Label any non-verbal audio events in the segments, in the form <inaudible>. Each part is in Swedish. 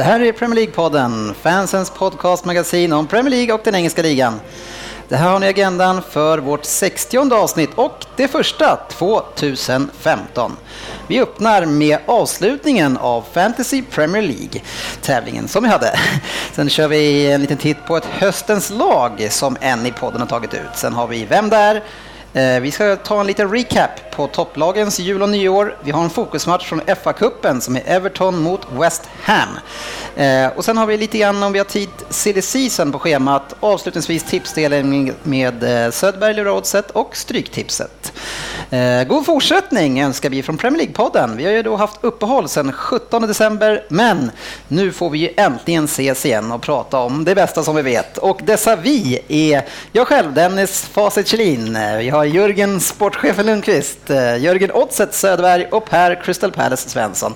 Det här är Premier League-podden, fansens podcastmagasin om Premier League och den engelska ligan. Det här har ni agendan för vårt 60 avsnitt och det första 2015. Vi öppnar med avslutningen av Fantasy Premier League, tävlingen som vi hade. Sen kör vi en liten titt på ett höstens lag som en i podden har tagit ut. Sen har vi Vem där? Eh, vi ska ta en liten recap på topplagens jul och nyår. Vi har en fokusmatch från FA-cupen som är Everton mot West Ham. Eh, och sen har vi lite grann, om vi har tid, silly season på schemat. Avslutningsvis tipsdelen med- eh, Söderberg, Lura Oddset och Stryktipset. God fortsättning önskar vi från Premier League-podden. Vi har ju då haft uppehåll sedan 17 december, men nu får vi ju äntligen ses igen och prata om det bästa som vi vet. Och dessa vi är jag själv, Dennis Facit Kjellin. Har Jörgen Sportchefen Lundqvist, eh, Jörgen Oddset Söderberg och Per Crystal Palace Svensson.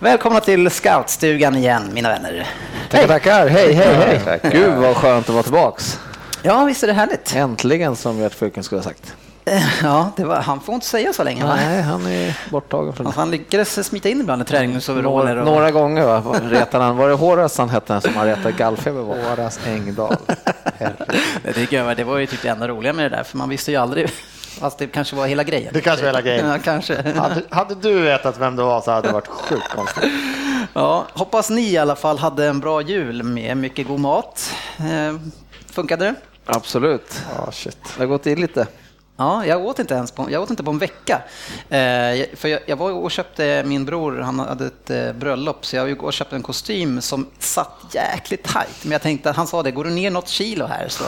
Välkomna till scoutstugan igen, mina vänner. Tackar, tackar. Hej, hej, hej. Gud vad skönt att vara tillbaks. Ja, visst är det härligt? Äntligen som Gert Fylking skulle ha sagt. <laughs> Ja, det var, han får inte säga så länge. Va? Nej, han är borttagen från Han lyckades smita in ibland i träningsoveraller. några, några gånger. Va? Retade han, var det Horace han hette som han retade gallfeber på? Horace Engdahl. <laughs> Det, tycker jag, det var ju typ det enda roliga med det där, för man visste ju aldrig, fast det kanske var hela grejen. Det kanske var hela grejen. Ja, kanske. Hade, hade du vetat vem det var så hade det varit sjukt konstigt. Ja, hoppas ni i alla fall hade en bra jul med mycket god mat. Eh, funkade det? Absolut. Ja, shit. Det har gått in lite. Ja, jag åt inte ens på, jag åt inte på en vecka. Eh, jag- för jag, jag var och köpte, min bror han hade ett eh, bröllop, så jag och köpte en kostym som satt jäkligt tajt. Men jag tänkte, han sa det, går du ner något kilo här så,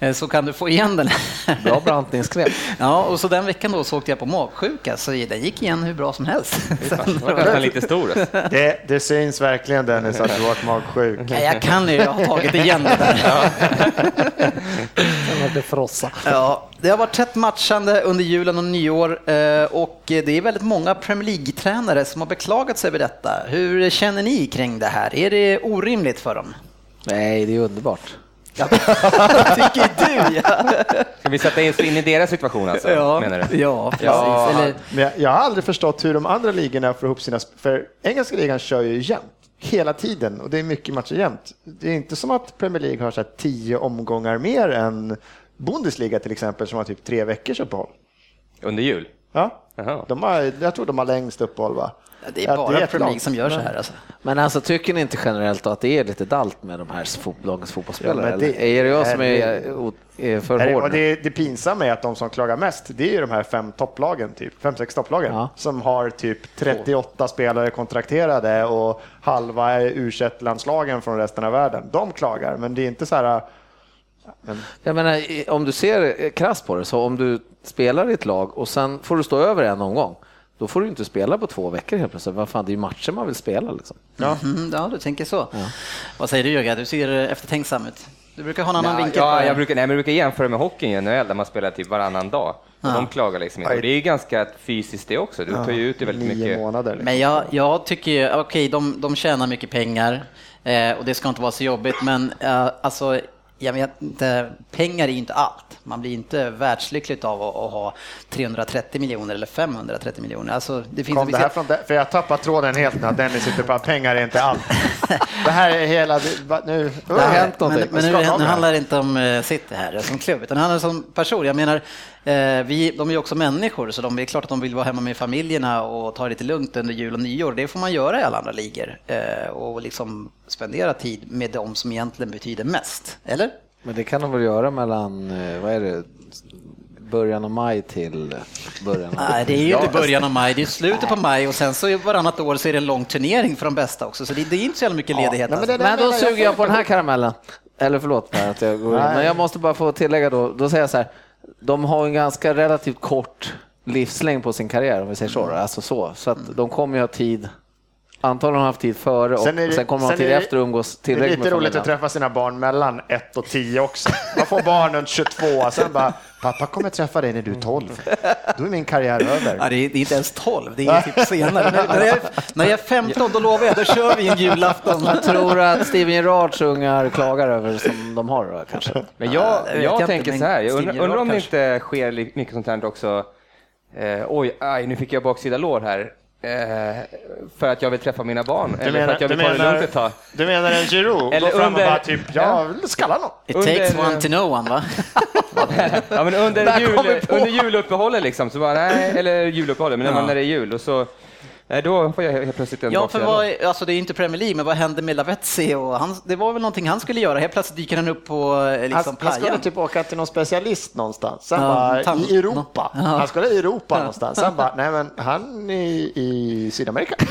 eh, så kan du få igen den. här." Bra bantningskräm. <laughs> Ja, och så den veckan då så åkte jag på magsjuka, så den gick igen hur bra som helst. <laughs> Sen- Det var nästan lite stor. alltså. Det, det syns verkligen Dennis att du varit magsjuk. Nej, jag kan ju, jag har tagit igen det där. Sen var det frossa. Ja, det har varit tätt matchande under julen och nyår eh, och det är väldigt många Premier League-tränare som har beklagat sig över detta. Hur känner ni kring det här? Är det orimligt för dem? Nej, det är underbart. <laughs> Tycker du? Ja, Ska vi sätta in oss in i deras situation alltså? menar du? ja precis. Ja. Eller, Men jag, har aldrig förstått hur de andra ligorna får ihop sina... För engelska ligan kör ju jämnt. Hela tiden och det är mycket matcher jämnt. Det är inte som att Premier League har så här tio omgångar mer än Bundesliga till exempel som har typ tre veckors uppehåll. Under jul? Ja, de har, jag tror de har längst uppehåll va? det är bara Premier. League som gör så här. Alltså. Men alltså tycker ni inte generellt att det är lite dalt med de här dagens fotbollsspelare? Ja, det- eller? är det jag som är, är för Nej, hård? det, det pinsamma är att de som klagar mest, det är ju de här fem topplagen, typ. fem, sex topplagen, Ja. som har typ 38 spelare kontrakterade och halva u landslagen från resten av världen. De klagar, men det är inte så här... Jag menar, om du ser krasst på det, så om du spelar i ett lag och sen får du stå över en omgång, då får du inte spela på två veckor helt plötsligt. Vad fan, det är ju matcher man vill spela liksom. Ja. Mm, ja, du tänker så. Vad säger du Jörgen? Du ser eftertänksam ut. Du brukar ha en annan Ja, vinkel ja, jag brukar, nej, men jag brukar jämföra med hockeyn i NHL där man spelar typ varannan dag. Och De klagar liksom inte. Och det är ju ganska fysiskt det också. Du tar ju ut det väldigt nio mycket. månader. Liksom. Men jag, jag tycker ju, okej, de, de tjänar mycket pengar eh, och det ska inte vara så jobbigt, men eh, alltså, jag vet inte, pengar är ju inte allt. Man blir inte världslyckligt av att, att ha 330 miljoner eller 530 miljoner. Alltså, det finns Kom det här från, de- för jag tappar tråden helt när Dennis sitter på pengar är inte allt. Det här är hela... Nu, Det har hänt men, någonting. men nu, av nu här. handlar det inte om eh, City här som klubb, utan det handlar som person. Jag menar, vi, de är ju också människor, så de är klart att de vill vara hemma med familjerna och ta det lite lugnt under jul och nyår. Det får man göra i alla andra ligor eh, och liksom spendera tid med de som egentligen betyder mest, eller? Men det kan de väl göra mellan, eh, vad är det, början av maj till början av... <laughs> Nej, det är ju inte början av maj, det är slutet på maj och sen så varannat år så är det en lång turnering för de bästa också, så det, det är inte så jävla mycket ledighet. nej, men alltså. det- Men då suger jag på den här karamellen. Eller förlåt Per att jag går in. Men jag måste bara få tillägga då, då säger jag så här, de har en ganska relativt kort livslängd på sin karriär om vi säger så. Alltså så. Så att de kommer ju ha tid Antagligen har de haft tid före och Sen det- kommer de sen tid är det- efter och umgås Det är tillräckligt lite med roligt att träffa sina barn mellan 1 och 10 också. Man får barn runt 22, sen bara, pappa kommer träffa dig när du är 12. Då är min karriär över. Ja, det, är, inte ens 12, det är typ senare. <laughs> när, jag, när jag är 15, då lovar jag, då kör vi en julafton. Jag tror att Steven Gerrards ungar klagar över som de har då, kanske. Men jag, jag, jag tänker så här, jag undrar, undrar om det inte sker mycket sånt här också. Eh, oj, aj, nu fick jag baksida lår här. Eh, för att jag vill träffa mina barn. eller för att jag vill ta det lugnt ett tag. du menar en Giroud? Eller Går fram och under- bara typ, jag vill skalla någon. It Under- takes one to know one, va? <laughs> Ja, men under, jul, under juluppehållet liksom, så bara nej, eller juluppehållet, men Ja. när det är jul och så, då får jag helt plötsligt en Ja, för vad, alltså det är inte Premier League, men vad hände med Lavetzi? Och han, det var väl någonting han skulle göra, helt plötsligt dyker han upp på eh, liksom, Han, han skulle playan. typ åka till någon specialist någonstans, sen Ja, bara i Europa. Ja. Han skulle i Europa någonstans, sen bara, nej men han är i, i Sydamerika. <laughs>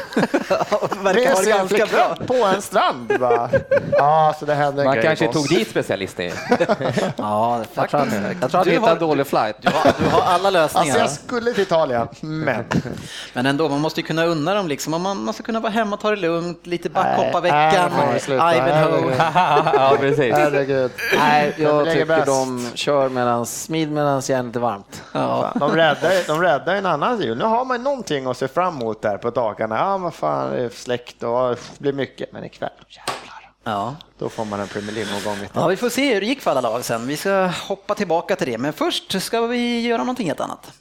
Med sin ganska bra. flickvän på en strand. Bara, ja, så det hände Man kanske tog dit specialister. <laughs> Ja, Jag tror att, jag tror att vi Du hittade en dålig flight. Du har, du har alla lösningar. Alltså jag skulle till Italien, men <laughs> Men ändå, man måste ju kunna unna dem liksom. Och Man måste kunna vara hemma och ta det lugnt, lite backhopparveckan, nej, nej, sluta. Ivanhoe. <laughs> ja, precis. herregud. Nej, jag tycker bäst. de kör medan, smid medan järnet är varmt. Ja. De räddar, de räddar en annan jul. Nu har man någonting att se fram emot där på dagarna. Ja, vad fan, det är släkt och det blir mycket. Men ikväll, jävlar. Ja. Då får man en Premier League-omgång ja, vi får se hur det gick för alla lag sen. Vi ska hoppa tillbaka till det. Men först ska vi göra någonting helt annat.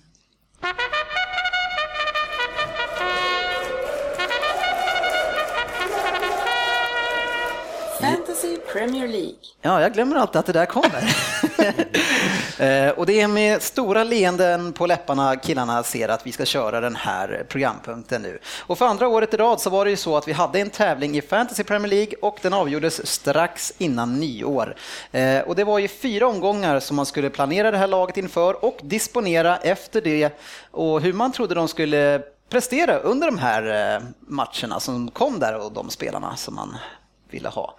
Premier League. Ja, jag glömmer alltid att det där kommer. <laughs> Eh, och det är med stora leenden på läpparna killarna ser att vi ska köra den här programpunkten nu. Och för andra året i rad så var det ju så att vi hade en tävling i Fantasy Premier League och den avgjordes strax innan nyår. Eh, Och det var ju fyra omgångar som man skulle planera det här laget inför och disponera efter det och hur man trodde de skulle prestera under de här eh, matcherna som kom där och de spelarna som man ville ha.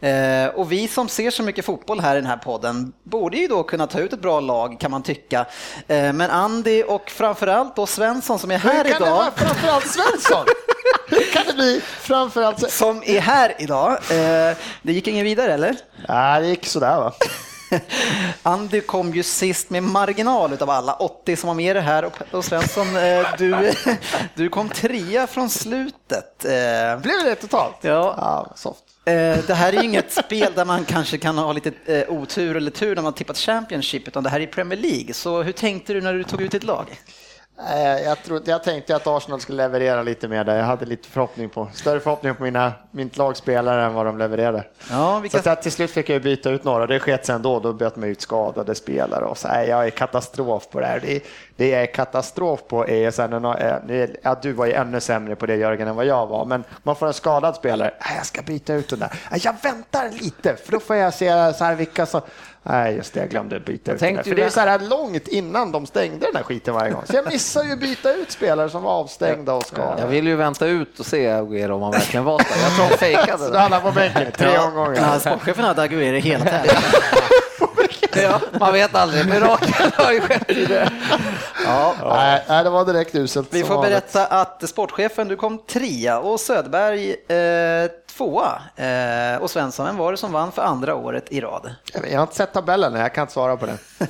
Eh, och vi som ser så mycket fotboll här i den här podden borde ju då kunna ta ut ett bra lag kan man tycka. Eh, men Andy och framförallt då Svensson som är här Hur kan det idag vara framförallt Svensson? Hur kan det bli framförallt som är här idag. Eh, det gick ingen vidare eller? Nej, det gick sådär va. <laughs> Andy kom ju sist med marginal utav alla 80 som var med i det här och, och Svensson, eh, du, <laughs> du kom trea från slutet. Eh, Blev det totalt? Ja. ja soft. Eh, det här är ju inget spel där man kanske kan ha lite eh, otur eller tur när man tippat Championship, utan det här är Premier League. Så hur tänkte du när du tog ut ditt lag? Jag, trodde, jag tänkte att Arsenal skulle leverera lite mer där. Jag hade lite förhoppning på, större förhoppning på mina, mitt lagspelare än vad de levererade. Ja, Så vilka... att jag, till slut fick jag byta ut några. Det sket sen då. Då bytte man ut skadade spelare. Och så, jag är katastrof på det här. Det, det jag är katastrof på är sen, en- eh, nu- ja, du var ju ännu sämre på det Jörgen än vad jag var. Men man får en skadad spelare. Jag ska byta ut den där. Jag väntar lite för då får jag se så här vilka som Nej, just det, jag glömde byta ut den där. För ju det är så här långt innan de stängde den här skiten varje gång. Så jag missar ju byta ut spelare som var avstängda och skadade. Jag vill ju vänta ut och se Aguero om han verkligen var där. Jag tror han fejkade Så det. han på bänken tre omgångar. Ja, sportchefen hade Aguero hela tävlingen. <laughs> Ja, man vet aldrig. Mirakel har ju skett i det. Ja, Nej, nej, det var direkt uselt. vi får berätta att sportchefen, du kom trea och Söderberg eh, tvåa. Eh, och Svensson, vem var det som vann för andra året i rad? Jag har inte sett tabellen, jag kan inte svara på den. <laughs>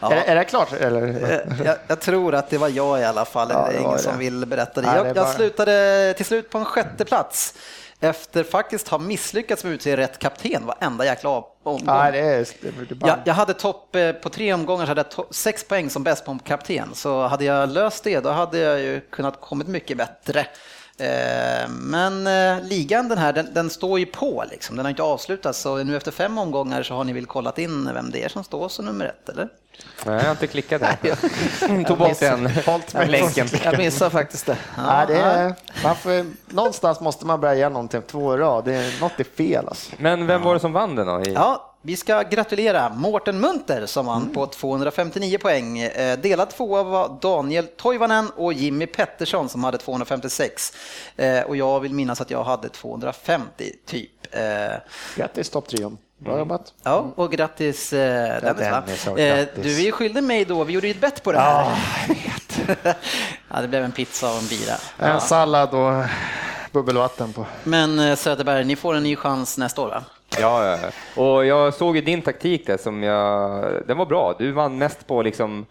är, det, är det klart? Eller? Eh, jag, jag tror att det var jag i alla fall, Ja, det det är ingen det. som vill berätta det. Nej, Jag, det är jag bara- slutade till slut på en sjätte plats efter faktiskt ha misslyckats med att utse rätt kapten varenda jäkla omgång. Nej, det är... Det. Jag, jag hade topp eh, på tre omgångar så hade jag to- sex poäng som bäst på kapten. Så hade jag löst det, då hade jag ju kunnat kommit mycket bättre. Eh, Men eh, ligan den här, den, den står ju på liksom. Den har inte avslutats. Så nu efter fem omgångar så har ni väl kollat in vem det är som står som nummer ett, eller? Nej, jag har inte klickat där. <laughs> <laughs> Tog bort den Hållt mig länken. Jag missar faktiskt det. <laughs> Nej, det är, man får, någonstans måste man börja någonting. Två i rad. Det är, något är fel alltså. Men vem var det som vann den då? I... Ja, vi ska gratulera Mårten Munter som vann på 259 poäng. Eh, Delad tvåa var Daniel Toivonen och Jimmy Pettersson som hade 256. Eh, Och jag vill minnas att jag hade 250 typ. Eh, Grattis topptrion. Bra jobbat. Ja, och grattis Dennis. Dennis. Du är ju skyldig mig då, vi gjorde ju ett bett på det här. Ja, jag vet. <laughs> ja, det blev en pizza och en bira. En sallad och bubbelvatten på. Men Söderberg, ni får en ny chans nästa år va? Ja, ja, och jag såg ju din taktik där som jag, den var bra. Du vann mest på liksom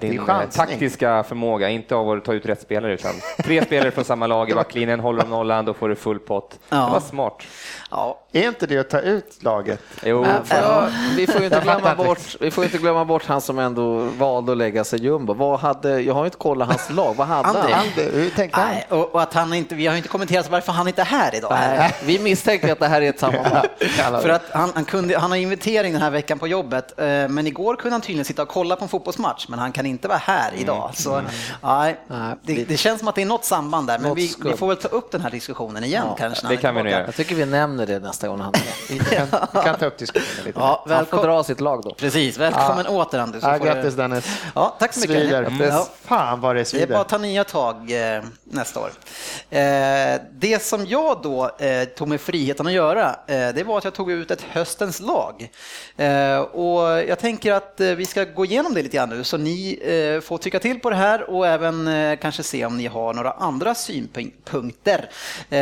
din taktiska förmåga, inte av att ta ut rätt spelare utan tre <laughs> spelare från samma lag i backlinjen, håller de nollan, då får du full pott. Ja. Det var smart. Ja. Är inte det att ta ut laget? Jo, för, vi, får inte glömma bort, vi får inte glömma bort han som ändå valde att lägga sig jumbo. Vad hade, jag har inte kollat hans lag, vad hade Ander, han? Ander, hur tänkte han? Nej, och, och, att han inte, vi har inte kommenterat varför han inte är här idag. Nej, vi misstänker att det här är ett sammanhang. <laughs> för att han, han, kunde, han har invitering den här veckan på jobbet, eh, men igår kunde han tydligen sitta och kolla på en fotbollsmatch, men han kan inte vara här mm. idag. Så, mm. nej, det, det, känns som att det är något samband där, men vi, vi, får väl ta upp den här diskussionen igen ja, kanske. Det kan vi nog göra. Jag tycker vi nämner det nästa gång han <laughs> vi kan, kan ta upp diskussionen lite. Ja, han får dra sitt lag då. Precis, välkommen ja. åter Anders. Ja, grattis Dennis. Ja, tack så mycket. Svider. Mm. Ja. Fan vad det svider. Det är bara att ta nya tag eh, nästa år. Eh, det som jag då eh, tog mig friheten att göra, eh, det var att jag tog ut ett höstens lag. Eh, och jag tänker att eh, vi ska gå igenom det lite grann nu, så ni eh, får tycka till på det här och även eh, kanske se om ni har några andra synpunkter. Eh,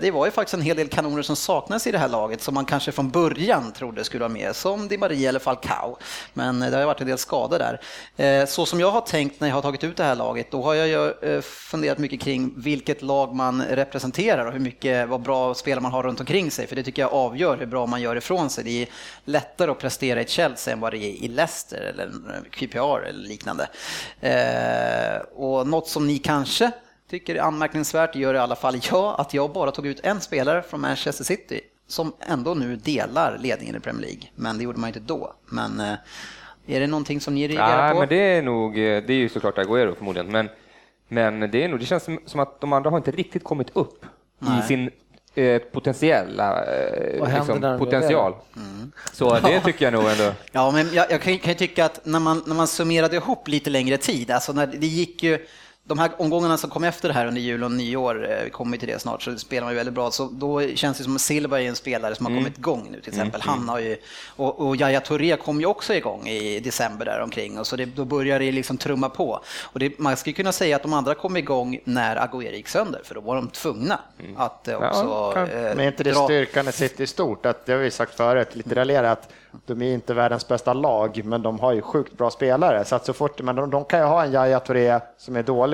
det var ju faktiskt en hel del kanoner som saknas i det här laget som man kanske från början trodde skulle vara med, som Di Maria eller Falcao. Men det har varit en del skador där. Så som jag har tänkt när jag har tagit ut det här laget, då har jag funderat mycket kring vilket lag man representerar och hur mycket, vad bra spelare man har runt omkring sig. För det tycker jag avgör hur bra man gör ifrån sig. Det är lättare att prestera i Chelsea än vad det är i Leicester eller QPR eller liknande. Eh, och något som ni kanske tycker är anmärkningsvärt, gör i alla fall jag, att jag bara tog ut en spelare från Manchester City som ändå nu delar ledningen i Premier League. Men det gjorde man inte då. Men eh, är det någonting som ni reagerar ja, på? Men det är nog, eh, det är ju såklart Agüero förmodligen, men, men det, är nog, det känns som att de andra har inte riktigt kommit upp Nej. i sin eh, potentiella eh, liksom, potential. Mm. Så det tycker jag nog ändå. Ja, men jag, jag kan, kan ju tycka att när man, när man summerade ihop lite längre tid, alltså när det gick ju de här omgångarna som kom efter det här under jul och nyår, eh, vi kommer till det snart, så spelar man ju väldigt bra. Så då känns det som att Silva är en spelare som har mm. kommit igång nu till exempel. Mm. Han har ju, och, och Yahya Touré kom ju också igång i december där omkring och så det, då börjar det liksom trumma på. Och det, man skulle kunna säga att de andra kom igång när Agüero gick sönder, för då var de tvungna mm. att eh, också... Ja, kan, eh, men är inte det dra... styrkan i City stort? Att, det har vi sagt förut, lite raljerat, de är inte världens bästa lag, men de har ju sjukt bra spelare. Så att så fort, men de, de kan ju ha en Yahya Touré som är dålig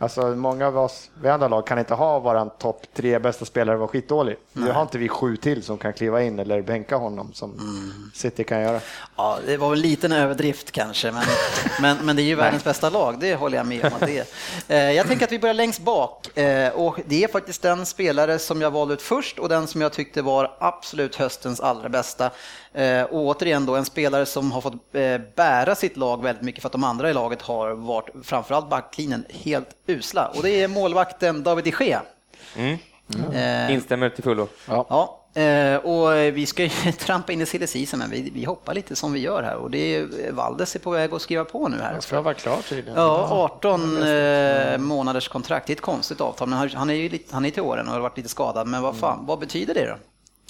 Alltså många av oss, vi andra lag, kan inte ha våran topp tre bästa spelare vara skitdålig. Nu har inte vi sju till som kan kliva in eller bänka honom som mm. City kan göra. Ja, det var en liten överdrift kanske, men, <laughs> men, men det är ju världens bästa lag, det håller jag med om att det är. Eh, jag tänker att vi börjar längst bak eh, och det är faktiskt den spelare som jag valde ut först och den som jag tyckte var absolut höstens allra bästa. Eh, och återigen då en spelare som har fått eh, bära sitt lag väldigt mycket för att de andra i laget har varit, framförallt backlinjen, helt usla. Och det är målvakten David de Gea. Mm. Mm. Instämmer till fullo. Ja. ja. Och vi ska ju <laughs> trampa in i silly season, men vi, vi hoppar lite som vi gör här. Och det är, Valdes är på väg att skriva på nu här. Jag ska vara klar tydligen. Ja, 18 ja, månaders kontrakt. Det är ett konstigt avtal, men han är ju lite, han är till åren och har varit lite skadad. Men vad fan, vad betyder det då?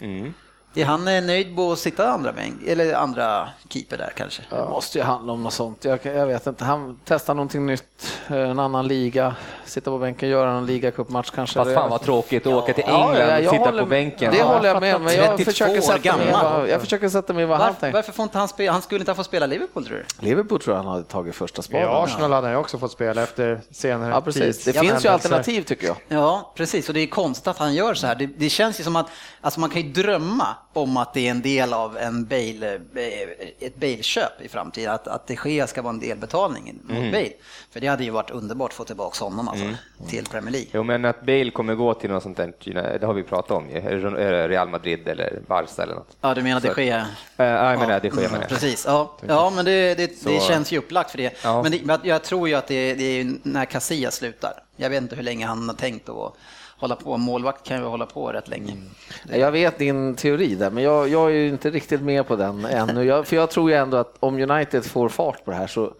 Mm. Är han nöjd på att sitta andra bänk, eller andra keeper där kanske? Det måste ju handla om något sånt. Jag, jag vet inte. Han testar någonting nytt, en annan liga, sitta på bänken, göra en ligacupmatch kanske. Fast fan vad tråkigt att ja. åka till England ja, och sitta håller, på bänken. Det håller jag med men jag försöker, sätta mig, vad, jag försöker sätta mig vad han tänker. Varför får inte han spela? Han skulle inte ha fått spela Liverpool tror du? Liverpool tror jag han hade tagit första spaden. Ja, Arsenal hade han ju också fått spela efter senare ja, precis. tid. Det finns ju alternativ tycker jag. Ja, precis. Och det är konstigt att han gör så här. Det, det känns ju som att alltså man kan ju drömma om att det är en del av en Bale, eh, ett Bale-köp i framtiden, att, att det Gea ska vara en delbetalning mot mm. Bale. För det hade ju varit underbart att få tillbaka honom alltså, mm. till Premier League. Jo, men att Bale kommer gå till något sånt där, det har vi pratat om Real Madrid eller Barca eller något. Ja, du menar de Gea? Ja, jag menar de Gea. Mm, precis, ja. ja men det, det, det känns ju upplagt för det. Ja. Men det, jag tror ju att det, det är när Casillas slutar. Jag vet inte hur länge han har tänkt att hålla på. Målvakt kan ju hålla på rätt länge. Mm. Jag vet din teori där, men jag, jag är inte riktigt med på den ännu. Jag, för jag tror ju ändå att om United får fart på det här så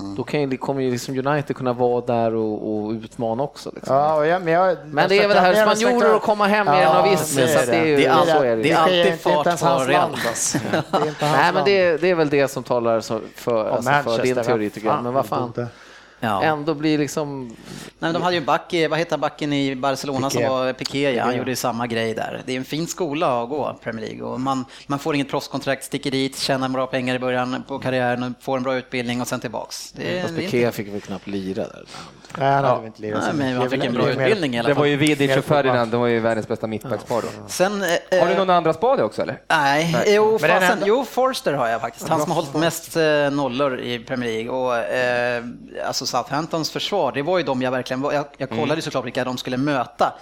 Mm. Då kan ju, kommer ju liksom United kunna vara där och, och utmana också. Liksom. Ja, jag, men, jag, men det är väl det här spanjorer och komma hem med ja, en avism. Det, det, det, är, alltid, det, det är alltid fart på Real. Alltså. <laughs> Nej, men det, det är väl det som talar för, alltså, för din teori tycker jag. Men vad fan. Ja. ändå blir liksom... Nej, men de hade ju back, vad heter backen i Barcelona Piqué. som var Piqué, ja, han gjorde ju samma grej där. Det är en fin skola att gå, Premier League, och man, man får inget proffskontrakt, sticker dit, tjänar bra pengar i början på karriären, får en bra utbildning och sen tillbaks. Det, Fast Piqué inte... fick väl knappt lira där. Nej, han hade inte lirat. Nej, men han fick en bra utbildning i alla fall. Det var ju Vidic och Ferdinand, de var ju världens bästa mittbackspar då. Sen, eh, har du någon andra spade också eller? Nej, nej. Jo, fasen, jo, Forster har jag faktiskt. Han som har hållit mest eh, nollor i Premier League. Och, eh, alltså Southamptons försvar, det var ju de jag verkligen Jag, jag kollade mm. såklart vilka de skulle möta.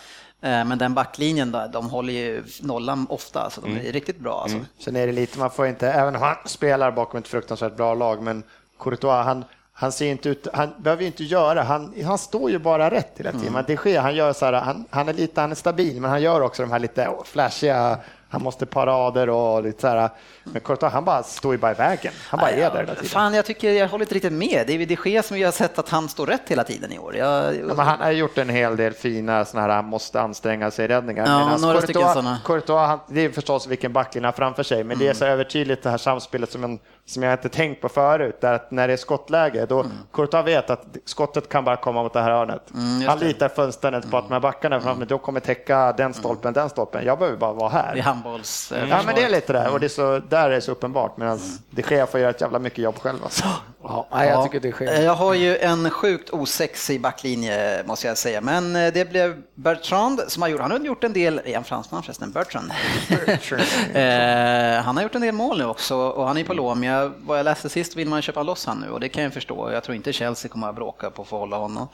Eh, men den backlinjen där, de håller ju nollan ofta, så de är mm. riktigt bra. Alltså. Mm. Sen är det lite, man får inte, även om han spelar bakom ett fruktansvärt bra lag, men Courtois, han, han ser inte ut, han behöver inte göra, han, han står ju bara rätt hela tiden. Mm. Det sker, han gör så här, han, han är lite, han är stabil, men han gör också de här lite flashiga han måste parader och lite så här. Men Courtois, han bara står ju bara i vägen. Han bara är där hela tiden. Fan, jag tycker jag håller inte riktigt med. Det är de Gea som vi har sett att han står rätt hela tiden i år. Jag... Ja, han har gjort en hel del fina såna här, han måste anstränga sig räddningar. Ja, några Courtois, sådana. Courtois, han, det är förstås vilken backlinje framför sig, men mm. det är så övertydligt det här samspelet som en som jag inte tänkt på förut, där att när det är skottläge, då mm. Courtois vet att skottet kan bara komma mot det här hörnet. Mm, Han litar fullständigt på att de här backarna framför då kommer täcka den mm. stolpen, den stolpen. Jag behöver bara vara här. Handbolls... Mm. Ja, men det är lite det, och det är så, där är det så uppenbart, medan mm. det sker får göra ett jävla mycket jobb själv. Alltså. Ja, jag tycker det sker. Jag har ju en sjukt osexig backlinje, måste jag säga, men eh, det blev Bertrand som har gjort, han har gjort en del, är han fransman förresten? Bertrand. Bertrand. <laughs> Eh, han har gjort en del mål nu också och han är på lån, jag, vad jag läste sist vill man köpa loss han nu och det kan jag förstå. Jag tror inte Chelsea kommer att bråka på att få hålla honom.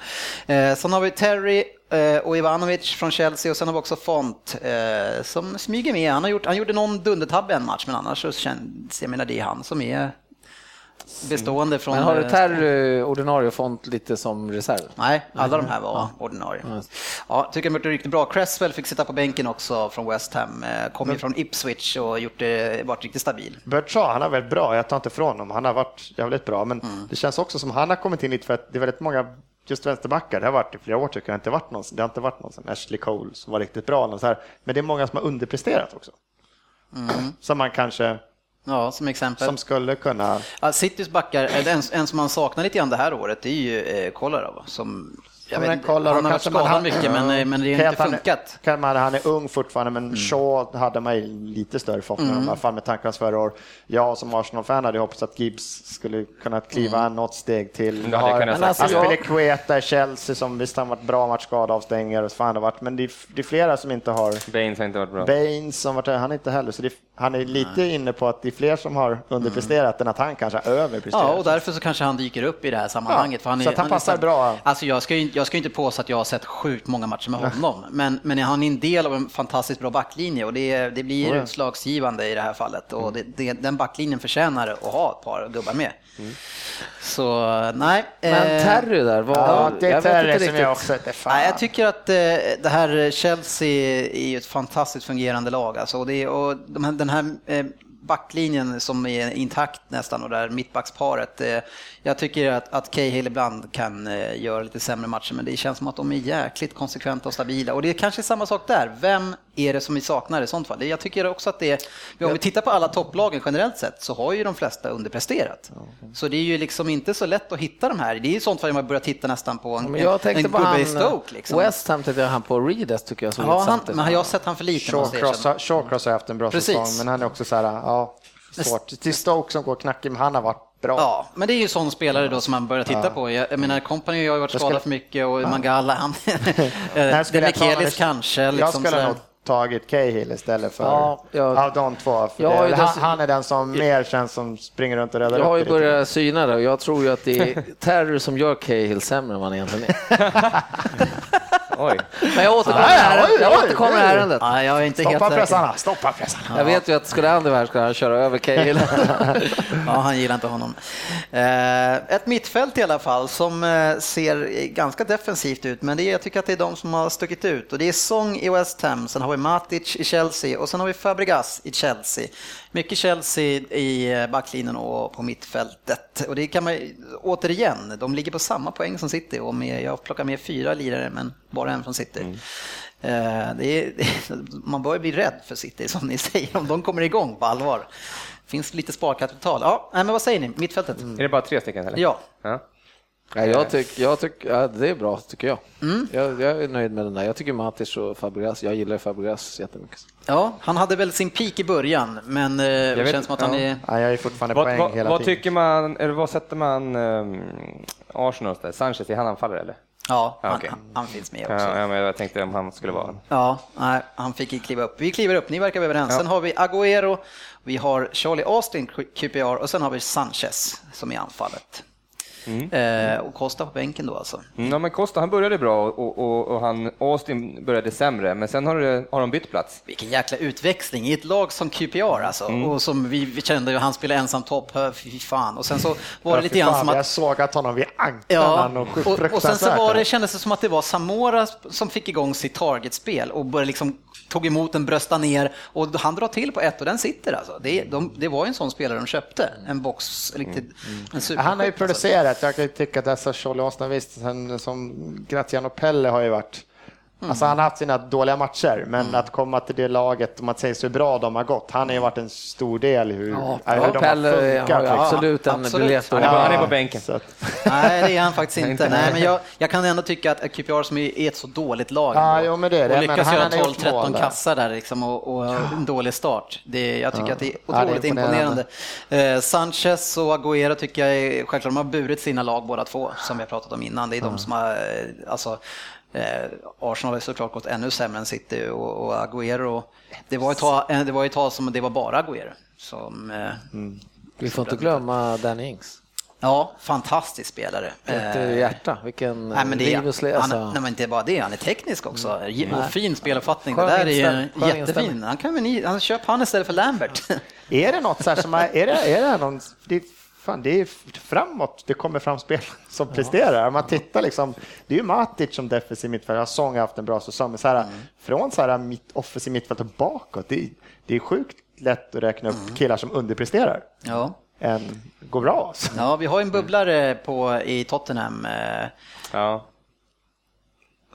Eh, sen har vi Terry eh, och Ivanovic från Chelsea och sen har vi också Font eh, som smyger med. Han, har gjort, han gjorde någon dundertabbe en match men annars så känns jag menar det är han som är bestående från... Men har du Terry ordinarie font lite som reserv? Nej, alla de här var ja. ordinarie. Ja, tycker det riktigt bra. Cresswell fick sitta på bänken också från West Ham. Eh, kom ju från Ipswich och gjort det, varit riktigt stabil. Bertrand, han har varit bra. Jag tar inte ifrån honom. Han har varit jävligt bra, men mm. det känns också som han har kommit in lite för att det är väldigt många just vänsterbackar, det har varit i flera år tycker jag, det har inte varit någon, det har inte varit någon som Ashley Cole som var riktigt bra. så här. Men det är många som har underpresterat också. Mm. Som man kanske Ja, som exempel. Som skulle kunna... Ja, Citys backar, en, en som man saknar lite grann det här året, det är ju eh, Kolarov som jag vet, han har varit skadad mycket, men, eh, men det har inte funkat. Kan man, han är ung fortfarande, men mm. Shaw hade man lite större förhoppningar mm. i alla fall med tanke på förra år. Jag som Arsenal-fan hade hoppats att Gibbs skulle kunna kliva mm. något steg till. Alltså, han spelar Queta i Chelsea som visst har varit bra match skadeavstängare och fan det varit, men det är, det är, flera som inte har. Baines har inte varit bra. Baines som varit, han är inte heller, så det, han är lite Nej. inne på att det är fler som har underpresterat mm. än att han kanske har överpresterat. Ja, och därför så kanske han dyker upp i det här sammanhanget. Ja, för han är, så att han, han passar bra. Alltså jag ska, jag ska inte påstå att jag har sett sjukt många matcher med honom, men, men han är en del av en fantastiskt bra backlinje och det, det blir mm. utslagsgivande i det här fallet och det, det, den backlinjen förtjänar att ha ett par gubbar med. Mm. Så nej. Men eh, Terry där, vad, ja, det är Terry som jag också Nej, jag tycker att eh, det här Chelsea är ett fantastiskt fungerande lag alltså, och, det, och de här, den här eh, backlinjen som är intakt nästan och där mittbacksparet. Eh, jag tycker att, att Cahill ibland kan eh, göra lite sämre matcher men det känns som att de är jäkligt konsekventa och stabila. Och det är kanske samma sak där. Vem är det som vi saknar i sånt fall? Jag tycker också att det är, om vi tittar på alla topplagen generellt sett så har ju de flesta underpresterat. Så det är ju liksom inte så lätt att hitta de här. Det är ju sånt fall man börjar titta nästan på en, men jag en, en gubbe i Stoke. Liksom. West Ham tänkte jag han på Reedes tycker jag såg ja, han, men jag har sett han för lite. Shawcross har haft en bra Precis. säsong men han är också så här, ja, svårt. Till Stoke som går knackigt, men han har varit bra. Ja, men det är ju sån spelare då som man börjar titta ja. på. Jag, jag menar, Company har ju varit skadad för mycket och ja. Mangala, han... <laughs> <laughs> Demichelis kanske. Liksom jag skulle nog tagit Cahill istället för ja, jag, av de två. För det, han, han, är den som mer känns som springer runt och räddar Jag har ju börjat syna det och jag tror ju att det är <laughs> Terry som gör Cahill sämre än vad han egentligen är. <laughs> Oj. Men jag återkommer, ah, oj, jag återkommer oj, ärendet. Ja, jag är inte Stoppa helt pressarna, stoppa pressarna. Jag vet ju att skulle Andy här skulle han köra över Cahill. <laughs> ja, han gillar inte honom. Eh, ett mittfält i alla fall som eh, ser ganska defensivt ut, men det är, jag tycker att det är de som har stuckit ut. Och det är Song i West Ham, sen har vi Matic i Chelsea och sen har vi Fabregas i Chelsea. Mycket Chelsea i eh, backlinjen och på mittfältet. Och det kan man återigen, de ligger på samma poäng som City och med, jag plockar med fyra lirare men bara en från City. Mm. Eh, det är, man börjar bli rädd för City som ni <laughs> säger om de kommer igång på allvar. Finns lite sparkapital. Ja, men vad säger ni? Mittfältet? Mm. Är det bara tre stycken? Eller? Ja. ja. Ja, jag tycker, jag tycker ja, det är bra tycker jag. Mm. jag. jag. är nöjd med den där. Jag tycker Matic och Fabregas, jag gillar Fabregas jättemycket. Ja, han hade väl sin peak i början, men eh, det vet, känns som att han är... Ja, jag är fortfarande vad, poäng vad, hela vad tiden. tycker man, eller vad sätter man um, Arsenal där? Sanchez, är han anfallare eller? Ja, han, okay. han, han, finns med också. Ja, men jag tänkte om han skulle vara... Ja, nej, han fick kliva upp. Vi kliver upp, ni verkar överens. Ja. Sen har vi Agüero, vi har Charlie Austin, QPR och sen har vi Sanchez som är anfallet. Mm. Eh, och Costa på bänken då alltså. Mm, ja, men Costa han började bra och, och, och, han, Austin började sämre, men sen har, det, har de bytt plats. Vilken jäkla utväxling i ett lag som QPR alltså, mm. och som vi, vi kände, han spelade ensam topp, fy fan. Och sen så var det lite grann som att... Jag såg att honom vid anklarna ja, och, och, och sen så var det, kändes det som att det var Samora som fick igång sitt targetspel och började liksom tog emot den, bröstade ner och han drar till på ett och den sitter alltså. Det, de, det var ju en sån spelare de köpte, en box, riktigt, mm. en Han har ju producerat, alltså. jag kan tycka att dessa Charlie Austin, visst, som Graziano Pelle har ju varit Mm. Alltså han har haft sina dåliga matcher, men mm. att komma till det laget, om man säger så bra de har gått, han har ju varit en stor del i hur, ja, hur de Pelle har funkat. Har absolut en biljett. Han, han är på bänken. Så. Nej, det är han faktiskt inte. Nej, men jag, jag kan ändå tycka att QPR som är ett så dåligt lag ja, jo, men det, och lyckas göra 12-13 kassar där liksom, och, och en dålig start. Det, jag tycker ja. att det är otroligt ja, det är imponerande. imponerande. Eh, Sanchez och Agüero tycker jag är, självklart de har burit sina lag båda två, som vi har pratat om innan. Det är de som har, eh, alltså, Eh, Arsenal har såklart gått ännu sämre än City och, och Agüero. Det var, ett tag, eh, det var ett tag som det var bara Agüero. Som, eh, mm. Vi får inte glömma Danny Ings. Ja, fantastisk spelare. Ett eh, hjärta, vilken nej, men det, är, han, nej, men inte bara det, han är teknisk också. Mm. Och fin speluppfattning. Det där är jättefin. Han kan väl, han köp han istället för Lambert. <laughs> är det något så här som är, är det, är det någon, det fan, det är framåt det kommer fram spel <laughs> som ja. presterar. Man tittar liksom, det är ju Matic som defensiv mittfältare, Song har haft en bra säsong, men så här, mm. från så här mitt, offensiv mittfält och bakåt, det, det, är sjukt lätt att räkna upp mm. killar som underpresterar. Ja. En, går bra alltså. Ja, vi har en bubblare på, i Tottenham. Eh, ja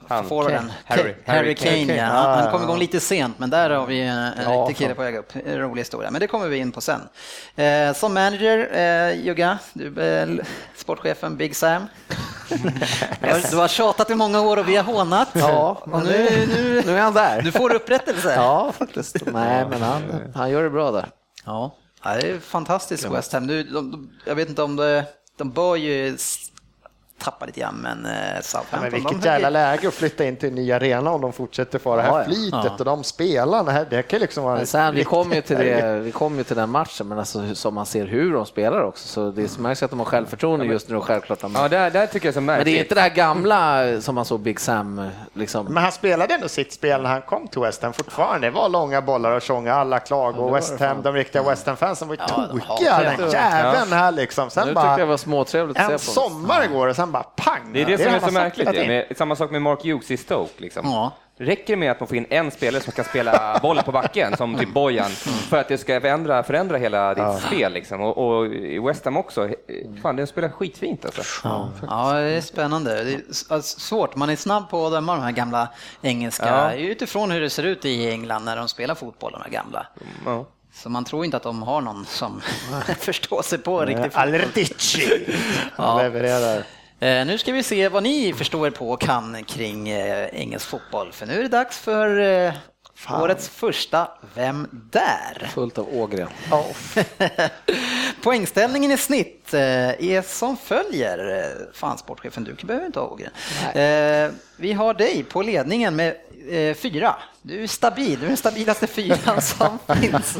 han, forwarden. Harry, Harry, Kane, Kane. Ja. Han, han kom igång lite sent, men där har vi en, en ja, riktig kille på väg upp. En rolig historia, men det kommer vi in på sen. Eh, som manager, eh, Jugga, du är eh, sportchefen Big Sam. <laughs> du har tjatat i många år och vi har hånat. Ja, och nu, nu, nu är han där. Du får upprättelse. Ja, faktiskt. Nej, men han, han gör det bra där. Ja, det är fantastiskt West Ham. Du, de, de, jag vet inte om det, de bör ju tappar lite grann, men eh, Southampton... men vilket de jävla läge att flytta in till en ny arena om de fortsätter få det här ja, flytet ja. och de spelarna. Det kan liksom vara... sen, vi kommer ju till det, vi kommer ju till den matchen, men alltså som man ser hur de spelar också, så det märks att de har självförtroende just nu och självklart. De... Ja, det, det tycker jag är så märkligt. Men det är inte det här gamla som man såg Big Sam liksom. Men han spelade ändå sitt spel när han kom till West Ham fortfarande. Det var långa bollar och tjonga, alla klag och West Ham, de riktiga West Ham-fansen var ju ja, tokiga, den jäveln här liksom. Sen nu bara, tyckte jag var småtrevligt att se på. En sommar går och sen bara pang! Det är det, som är så märkligt. Med, samma sak med Mark Hughes i Stoke. Liksom. Ja. Räcker det med att man får in en spelare som kan spela boll på backen, som typ Bojan, för att det ska förändra, förändra hela ditt ja. spel? Liksom. Och, och, i West Ham också. Fan, den spelar skitfint alltså. Ja, ja det är spännande. Det är alltså, svårt, man är snabb på att döma de här gamla engelska, ja. utifrån hur det ser ut i England när de spelar fotboll, de här gamla. Ja. Så man tror inte att de har någon som <laughs> förstår sig på riktigt. Alretici ja. levererar. Eh, nu ska vi se vad ni förstår på och kan kring eh, engelsk fotboll. För nu är det dags för eh, årets första Vem där? Fullt av Ågren. Oh. <laughs> Poängställningen i snitt är som följer. Fan, sportchefen, du behöver inte ha Ågren. Vi har dig på ledningen med fyra. Du är stabil, du är den stabilaste fyran som <laughs> finns.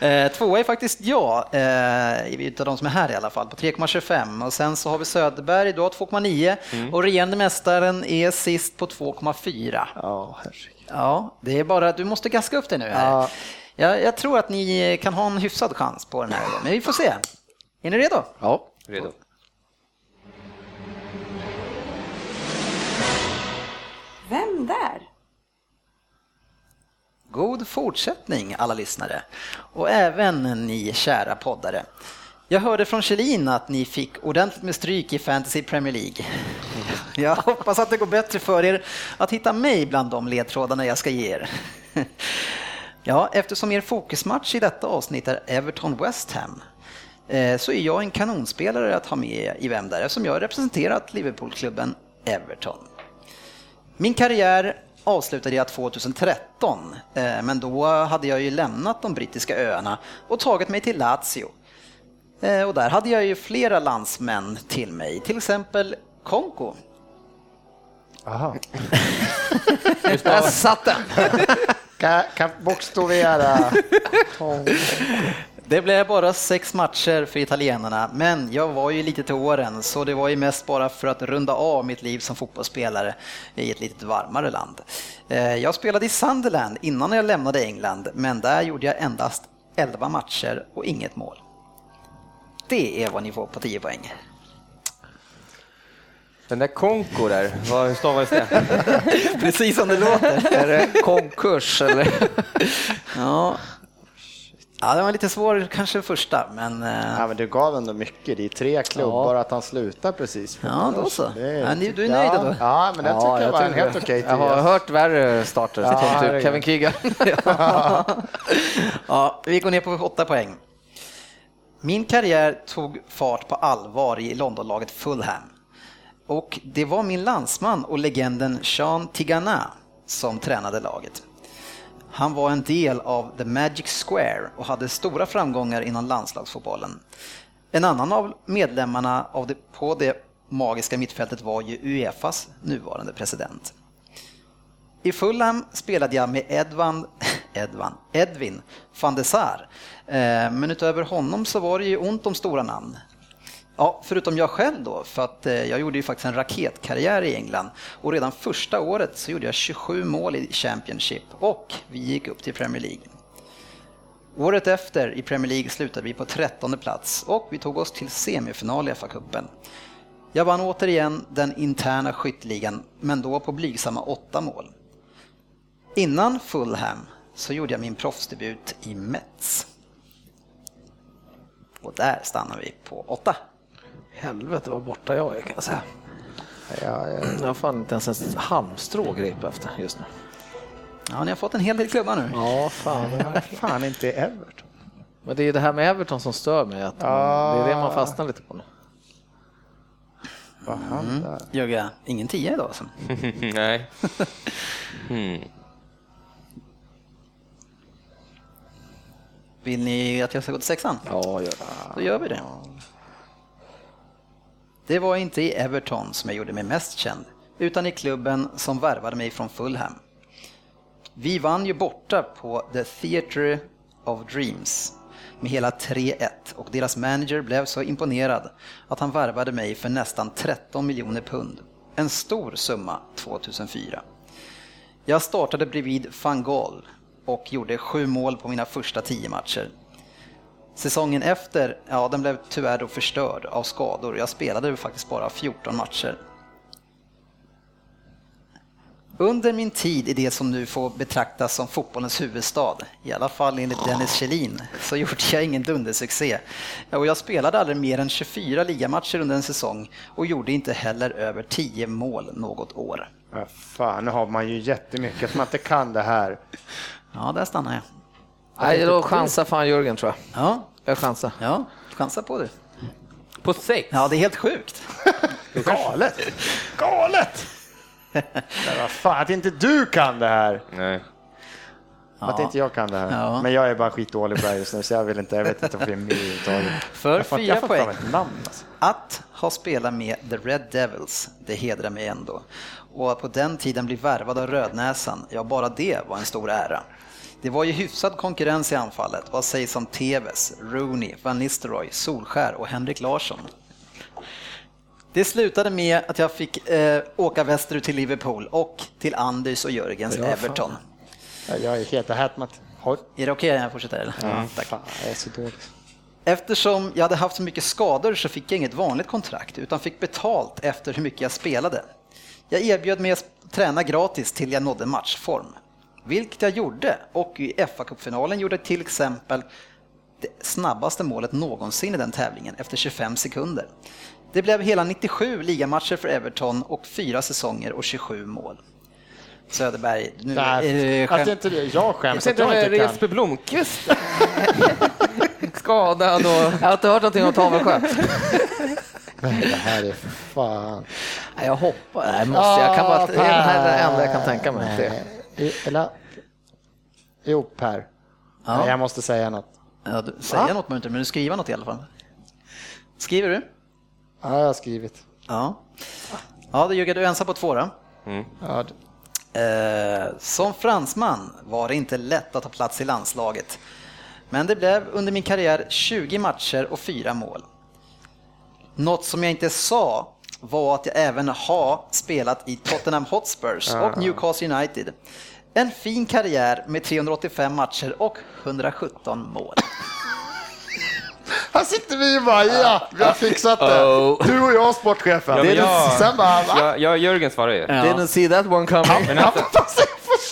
Eh, tvåa är faktiskt jag, eh, utav de som är här i alla fall, på 3,25. Och sen så har vi Söderberg, du har 2,9 mm. och regerande mästaren är sist på 2,4. Ja, ja, det är bara att du måste gaska upp det nu här. Ja. Jag, jag, tror att ni kan ha en hyfsad chans på den här, men vi får se. Är ni redo? Ja, redo. Vem där? God fortsättning alla lyssnare och även ni kära poddare. Jag hörde från Kjellin att ni fick ordentligt med stryk i Fantasy Premier League. <laughs> Jag hoppas att det går bättre för er att hitta mig bland de ledtrådarna jag ska ge er. <laughs> Ja, eftersom er fokusmatch i detta avsnitt är Everton West Ham eh, så är jag en kanonspelare att ha med i Vem där eftersom jag har representerat Liverpoolklubben Everton. Min karriär avslutade jag 2013, eh, men då hade jag ju lämnat de brittiska öarna och tagit mig till Lazio. Eh, och där hade jag ju flera landsmän till mig, till exempel Konko. Aha. <laughs> Där satt den! Kan, kan bokstavera. Det blev bara sex matcher för italienarna, men jag var ju lite till åren så det var ju mest bara för att runda av mitt liv som fotbollsspelare i ett lite varmare land. Eh, jag spelade i Sunderland innan jag lämnade England, men där gjorde jag endast 11 matcher och inget mål. Det är vad ni får på 10 poäng. Den där Konko där, vad, hur stavades det? <laughs> Precis som det låter. Är det konkurs eller? Ja. Ja, det var lite svår kanske första, men... eh, Ja, men du gav ändå mycket. Det är tre klubbar att han slutar precis. Ja, då så. Det är- Ja, ni- du är nöjd ja, då? Ja, men den tycker jag var en tycker- helt okej Jag har hört värre starter, Ja, typ Kevin Keegan. <laughs> Ja, vi går ner på åtta poäng. Min karriär tog fart på allvar i Londonlaget Fulham. Och det var min landsman och legenden Sean Tigana som tränade laget. Han var en del av The Magic Square och hade stora framgångar inom landslagsfotbollen. En annan av medlemmarna av det, på det magiska mittfältet var ju Uefas nuvarande president. I Fulham spelade jag med Edvan, <laughs> Edvan, Edvin van de Sar. Eh, men utöver honom så var det ju ont om stora namn. Ja, förutom jag själv då, för att eh, jag gjorde ju faktiskt en raketkarriär i England och redan första året så gjorde jag 27 mål i Championship och vi gick upp till Premier League. Året efter i Premier League slutade vi på 13 plats och vi tog oss till semifinal i FA-cupen. Jag vann återigen den interna skytteligan, men då på blygsamma åtta mål. Innan Fulham så gjorde jag min proffsdebut i Mets. Och där stannar vi på åtta. Helvete vad borta jag är kan jag säga. Ja, ja. Jag har fan inte ens ett halmstrå gripa efter just nu. Ja, ni har fått en hel del klubbar nu. Ja, fan. Fan inte Everton. Men det är det här med Everton som stör mig. Att man, det är det man fastnar lite på nu. Vad där. Jögga, ingen tia idag alltså. <laughs> Nej. Hmm. Vill ni att jag ska gå till sexan? Ja, gör det. Då gör vi det. Det var inte i Everton som jag gjorde mig mest känd, utan i klubben som värvade mig från Fulham. Vi vann ju borta på The Theatre of Dreams med hela 3-1 och deras manager blev så imponerad att han värvade mig för nästan 13 miljoner pund. En stor summa 2004. Jag startade bredvid van Gaal och gjorde sju mål på mina första tio matcher. Säsongen efter, ja den blev tyvärr då förstörd av skador. Jag spelade faktiskt bara 14 matcher. Under min tid i det som nu får betraktas som fotbollens huvudstad, i alla fall enligt Dennis Kjellin, så <laughs> gjorde jag ingen dundersuccé. Och jag spelade aldrig mer än 24 ligamatcher under en säsong och gjorde inte heller över 10 mål något år. Ja, fan, nu har man ju jättemycket att man inte kan det här. Ja, där stannar jag. Nej, då chansar fan Jörgen tror jag. Ja, Jag chansar. ja chansa på det. På sex? Ja, det är helt sjukt. Galet! <laughs> Galet! <laughs> Men vad fan, att inte du kan det här. Nej. Att inte jag kan det här. Ja. Men jag är bara skitdålig på det här just nu så jag vill inte, jag vet inte om jag är med överhuvudtaget. För Jag får- fyra jag får poäng. namn alltså. Att ha spelat med The Red Devils, det hedrar mig ändå. Och att på den tiden bli värvad av Rödnäsan, ja bara det var en stor ära. Det var ju hyfsad konkurrens i anfallet. Vad sägs om Tevez, Rooney, Van Nistelrooy, Solskär och Henrik Larsson? Det slutade med att jag fick eh, åka västerut till Liverpool och till Anders och Jörgens Ja, fan. Everton. Ja, Jag är helt. Håll. Är det okej om jag fortsätter? Eller? Ja, tack. Fan, jag är så dålig. Eftersom jag hade haft så mycket skador så fick jag inget vanligt kontrakt utan fick betalt efter hur mycket jag spelade. Jag erbjöd mig att träna gratis till jag nådde matchform. Vilket jag gjorde och i FA-cupfinalen gjorde jag till exempel det snabbaste målet någonsin i den tävlingen efter 25 sekunder. Det blev hela 97 ligamatcher för Everton och fyra säsonger och 27 mål. Söderberg, nu är det Nej, att inte det, jag skäms att inte jag inte kan. Jesper Blomqvist? <laughs> skadad och jag har inte hört någonting om Tavelsjö. Men det här är fan. Nej, Jag hoppas, nej, måste, jag kan bara, det är det här det enda jag kan tänka mig. Det. Eller? Jo, Per. Ja. Nej, jag måste säga något. Ja, du, säga Va? något du inte, men du skriva något i alla fall. Skriver du? Ja, jag har skrivit. Ja. Ja, då Jugge, du är ensam på två då. Ja, d- Eh, som fransman var det inte lätt att ta plats i landslaget. Men det blev under min karriär 20 matcher och fyra mål. Något som jag inte sa var att jag även har spelat i Tottenham Hotspurs och Newcastle United. En fin karriär med 385 matcher och 117 mål. Här sitter vi och bara, ja, vi har fixat det. Oh. Du och jag, sportchefen. Ja, jag- Sen bara, va? Jag, jag, Jörgen svarar ju. Didn't see that one coming. Ja, alltså,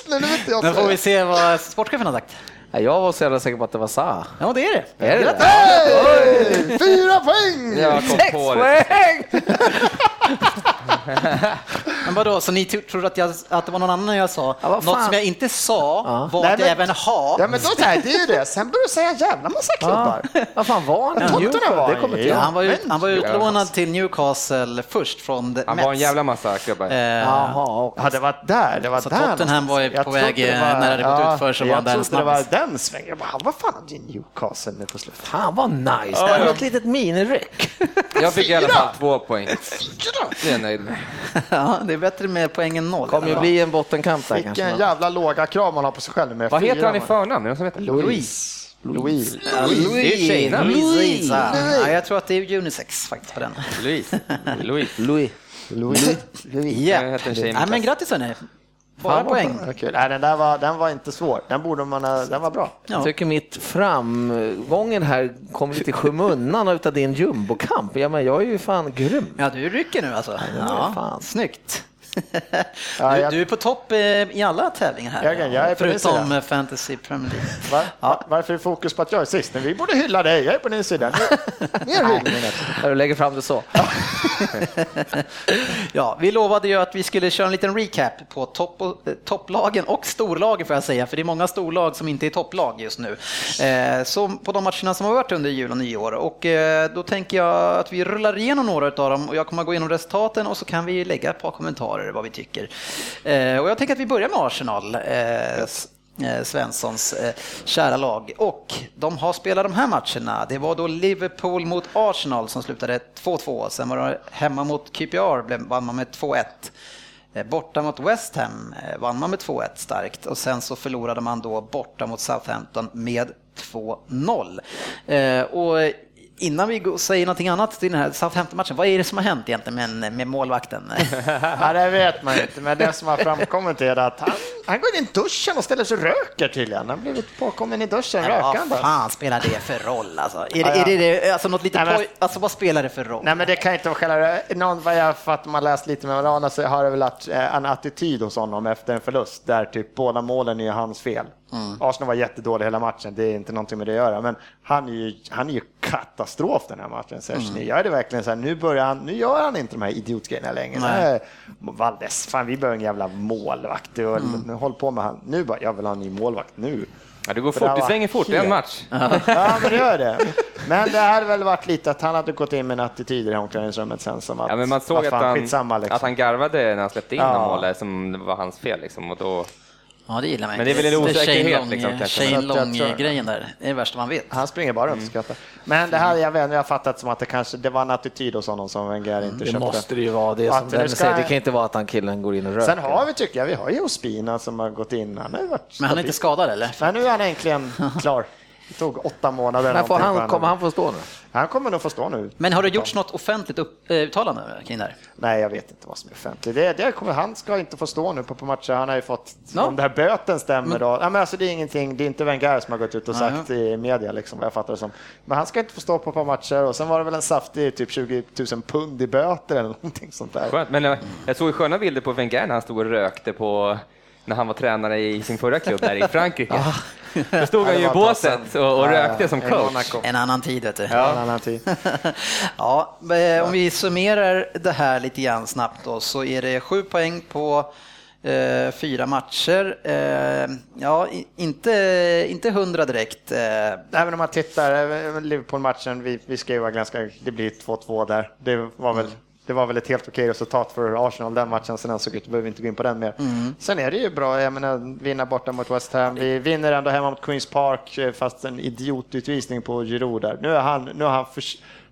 nu vet jag Nu får vi se vad sportchefen har sagt. Jag var så jävla säker på att det var Sa. Ja, det är det. Är det det? Fyra poäng! jag kom på det. poäng! <laughs> <laughs> Men vadå, så ni tro- trodde att, jag, att det var någon annan jag sa? Ja, Något som jag inte sa var Nej, att jag men- även har. Ja, men då här, det är ju det. Sen börjar du säga en jävla massa klubbar. Vad fan var han? Tottenham var Det han kommer i. Ja, jag han var, ju, han var Ja, utlånad till Newcastle först från The Han Mets. var en jävla massa klubbar. Eh, Jaha. Ja, det var där. Det var Så där Tottenham var ju Jag på väg, det eh, när det hade gått utför så var jag han där trodde det var den svängen. Jag bara, vad fan har Newcastle nu på slutet? Fan vad nice. Det här var ett litet miniryck. Jag fick i alla Fyra! fall två poäng. Det är nöjd med. <laughs> ja, det är bättre med poäng än noll. kommer ju bli en bottenkamp där kanske. Vilken jävla låga krav man har på sig själv med Vad fyra heter han i förnamn? Det någon som vet? Louise. Louise. Ja, Det tjejerna. Louisa. Ja, jag tror att det är unisex faktiskt på den. Louise. <laughs> Louise. Louis. Louise. Ja. Heter tjej i min Nej, men grattis hörni. Bara Fan, vad poäng. bra. Okej. Nej, den där var, den var inte svår. Den borde man ha, den var bra. Ja. Jag tycker mitt framgången här kom lite i skymundan utav din jumbokamp. Ja, men jag är ju fan grym. Ja, du rycker nu alltså. men Ja, fan. Snyggt. Ja, du, jag- du är på topp eh, i alla tävlingar här. Jag din Förutom eh, Fantasy Premier League. Va? Va? Varför är fokus på att jag är sist? Vi borde hylla dig. Jag är på din sida. Mer <laughs> hyllning. När du lägger fram det så. <laughs> Ja, vi lovade ju att vi skulle köra en liten recap på topp och, eh, topplagen och storlagen får jag säga, för det är många storlag som inte är topplag just nu. Eh, så på de matcherna som har varit under jul och nyår. Och eh, då tänker jag att vi rullar igenom några av dem och jag kommer att gå igenom resultaten och så kan vi lägga ett par kommentarer vad vi tycker. Eh, och jag tänker att vi börjar med Arsenal. Eh, eh, Svenssons kära lag. Och de har spelat de här matcherna. Det var då Liverpool mot Arsenal som slutade 2-2. Sen var det hemma mot QPR, vann man med 2-1. Borta mot West Ham vann man med 2-1 starkt och sen så förlorade man då borta mot Southampton med 2-0. Och innan vi går- säger någonting annat till den här Southampton-matchen, vad är det som har hänt egentligen med, med målvakten? <laughs> Ja, det vet man inte, men det som har framkommit är att han, han går in i duschen och ställer sig och röker tydligen. Han har blivit påkommen i duschen Ja, rökande. vad fan spelar det för roll alltså? Är det, Ja, ja. är det, alltså något lite Nej, men- alltså vad spelar det för roll? Nej, men det kan inte vara själva... Någon, vad jag fattar, man läst lite med varandra så har det väl varit eh, en attityd hos honom efter en förlust där typ båda målen är hans fel. Arsenal var jättedålig hela matchen, det är inte någonting med det att göra, men han är ju, han är ju katastrof den här matchen. Så mm. Jag är det verkligen så här, nu, börjar han, nu gör han inte de här idiotgrejerna längre. Nej. Nej. Valdes, fan vi behöver en jävla målvakt. Och, nu Håll på med han. Nu bara, jag vill ha en ny målvakt nu. Ja, det går fort, det svänger fort, det är en match. Ja, men det gör det. Men det hade väl varit lite att han hade gått in med en attityd i omklädningsrummet sen som att, Ja, men man såg att fan, han, liksom. att han garvade när han släppte in Ja. målet som var hans fel. Liksom, och då, Ja, det gillar man Men det är väl en inte. osäkerhet, Shane liksom. Shane tror- Long-grejen där, det är det värsta man vet. Han springer bara runt och skrattar. Men det här, jag vet jag har fattat som att det kanske det var en attityd hos honom som Wenger inte Det köpte. måste det ju vara. Det, som det den ska- säger. det kan inte vara att han killen går in och röker. Sen har vi, tycker jag, vi har ju Ospina som har gått in. Han har varit Men han är inte skadad eller? Men nu är han äntligen <laughs> klar. Det tog åtta månader. Men får han, kommer han få stå nu? han kommer nog få stå nu. Men har det gjorts något offentligt upp, uttalande kring det här? Nej, jag vet inte vad som är offentligt. Det, det kommer, han ska inte få stå nu på, på matcher. Han har ju fått, Ja. om det här böten stämmer då. Ja, men alltså, det är ingenting, det är inte Wenger som har gått ut och sagt i media, liksom, vad jag fattar det som. Men han ska inte få stå på ett par matcher och sen var det väl en saftig typ 20 000 pund i böter eller någonting sånt där. skönt. Men jag, jag såg sköna bilder på Wenger när han stod och rökte på när han var tränare i sin förra klubb där i Frankrike. Då stod han ju i båset och, och rökte som coach. En annan tid vet du. Ja. En annan tid. <laughs> Ja, eh, om vi summerar det här lite grann snabbt då så är det sju poäng på Eh, fyra matcher. Eh, ja, inte, inte hundra direkt. Eh. Även om man tittar, eh, Liverpool-matchen, vi, vi ska ju vara ganska, det blir 2-2 där. Det var väl det var väl ett helt okej resultat för Arsenal den matchen, sen såg ut, behöver vi inte gå in på den mer. Mm. Sen är det ju bra, jag menar, vinna borta mot West Ham, vi vinner ändå hemma mot Queens Park, fast en idiotutvisning på Giroud där. Nu är han, nu är han för,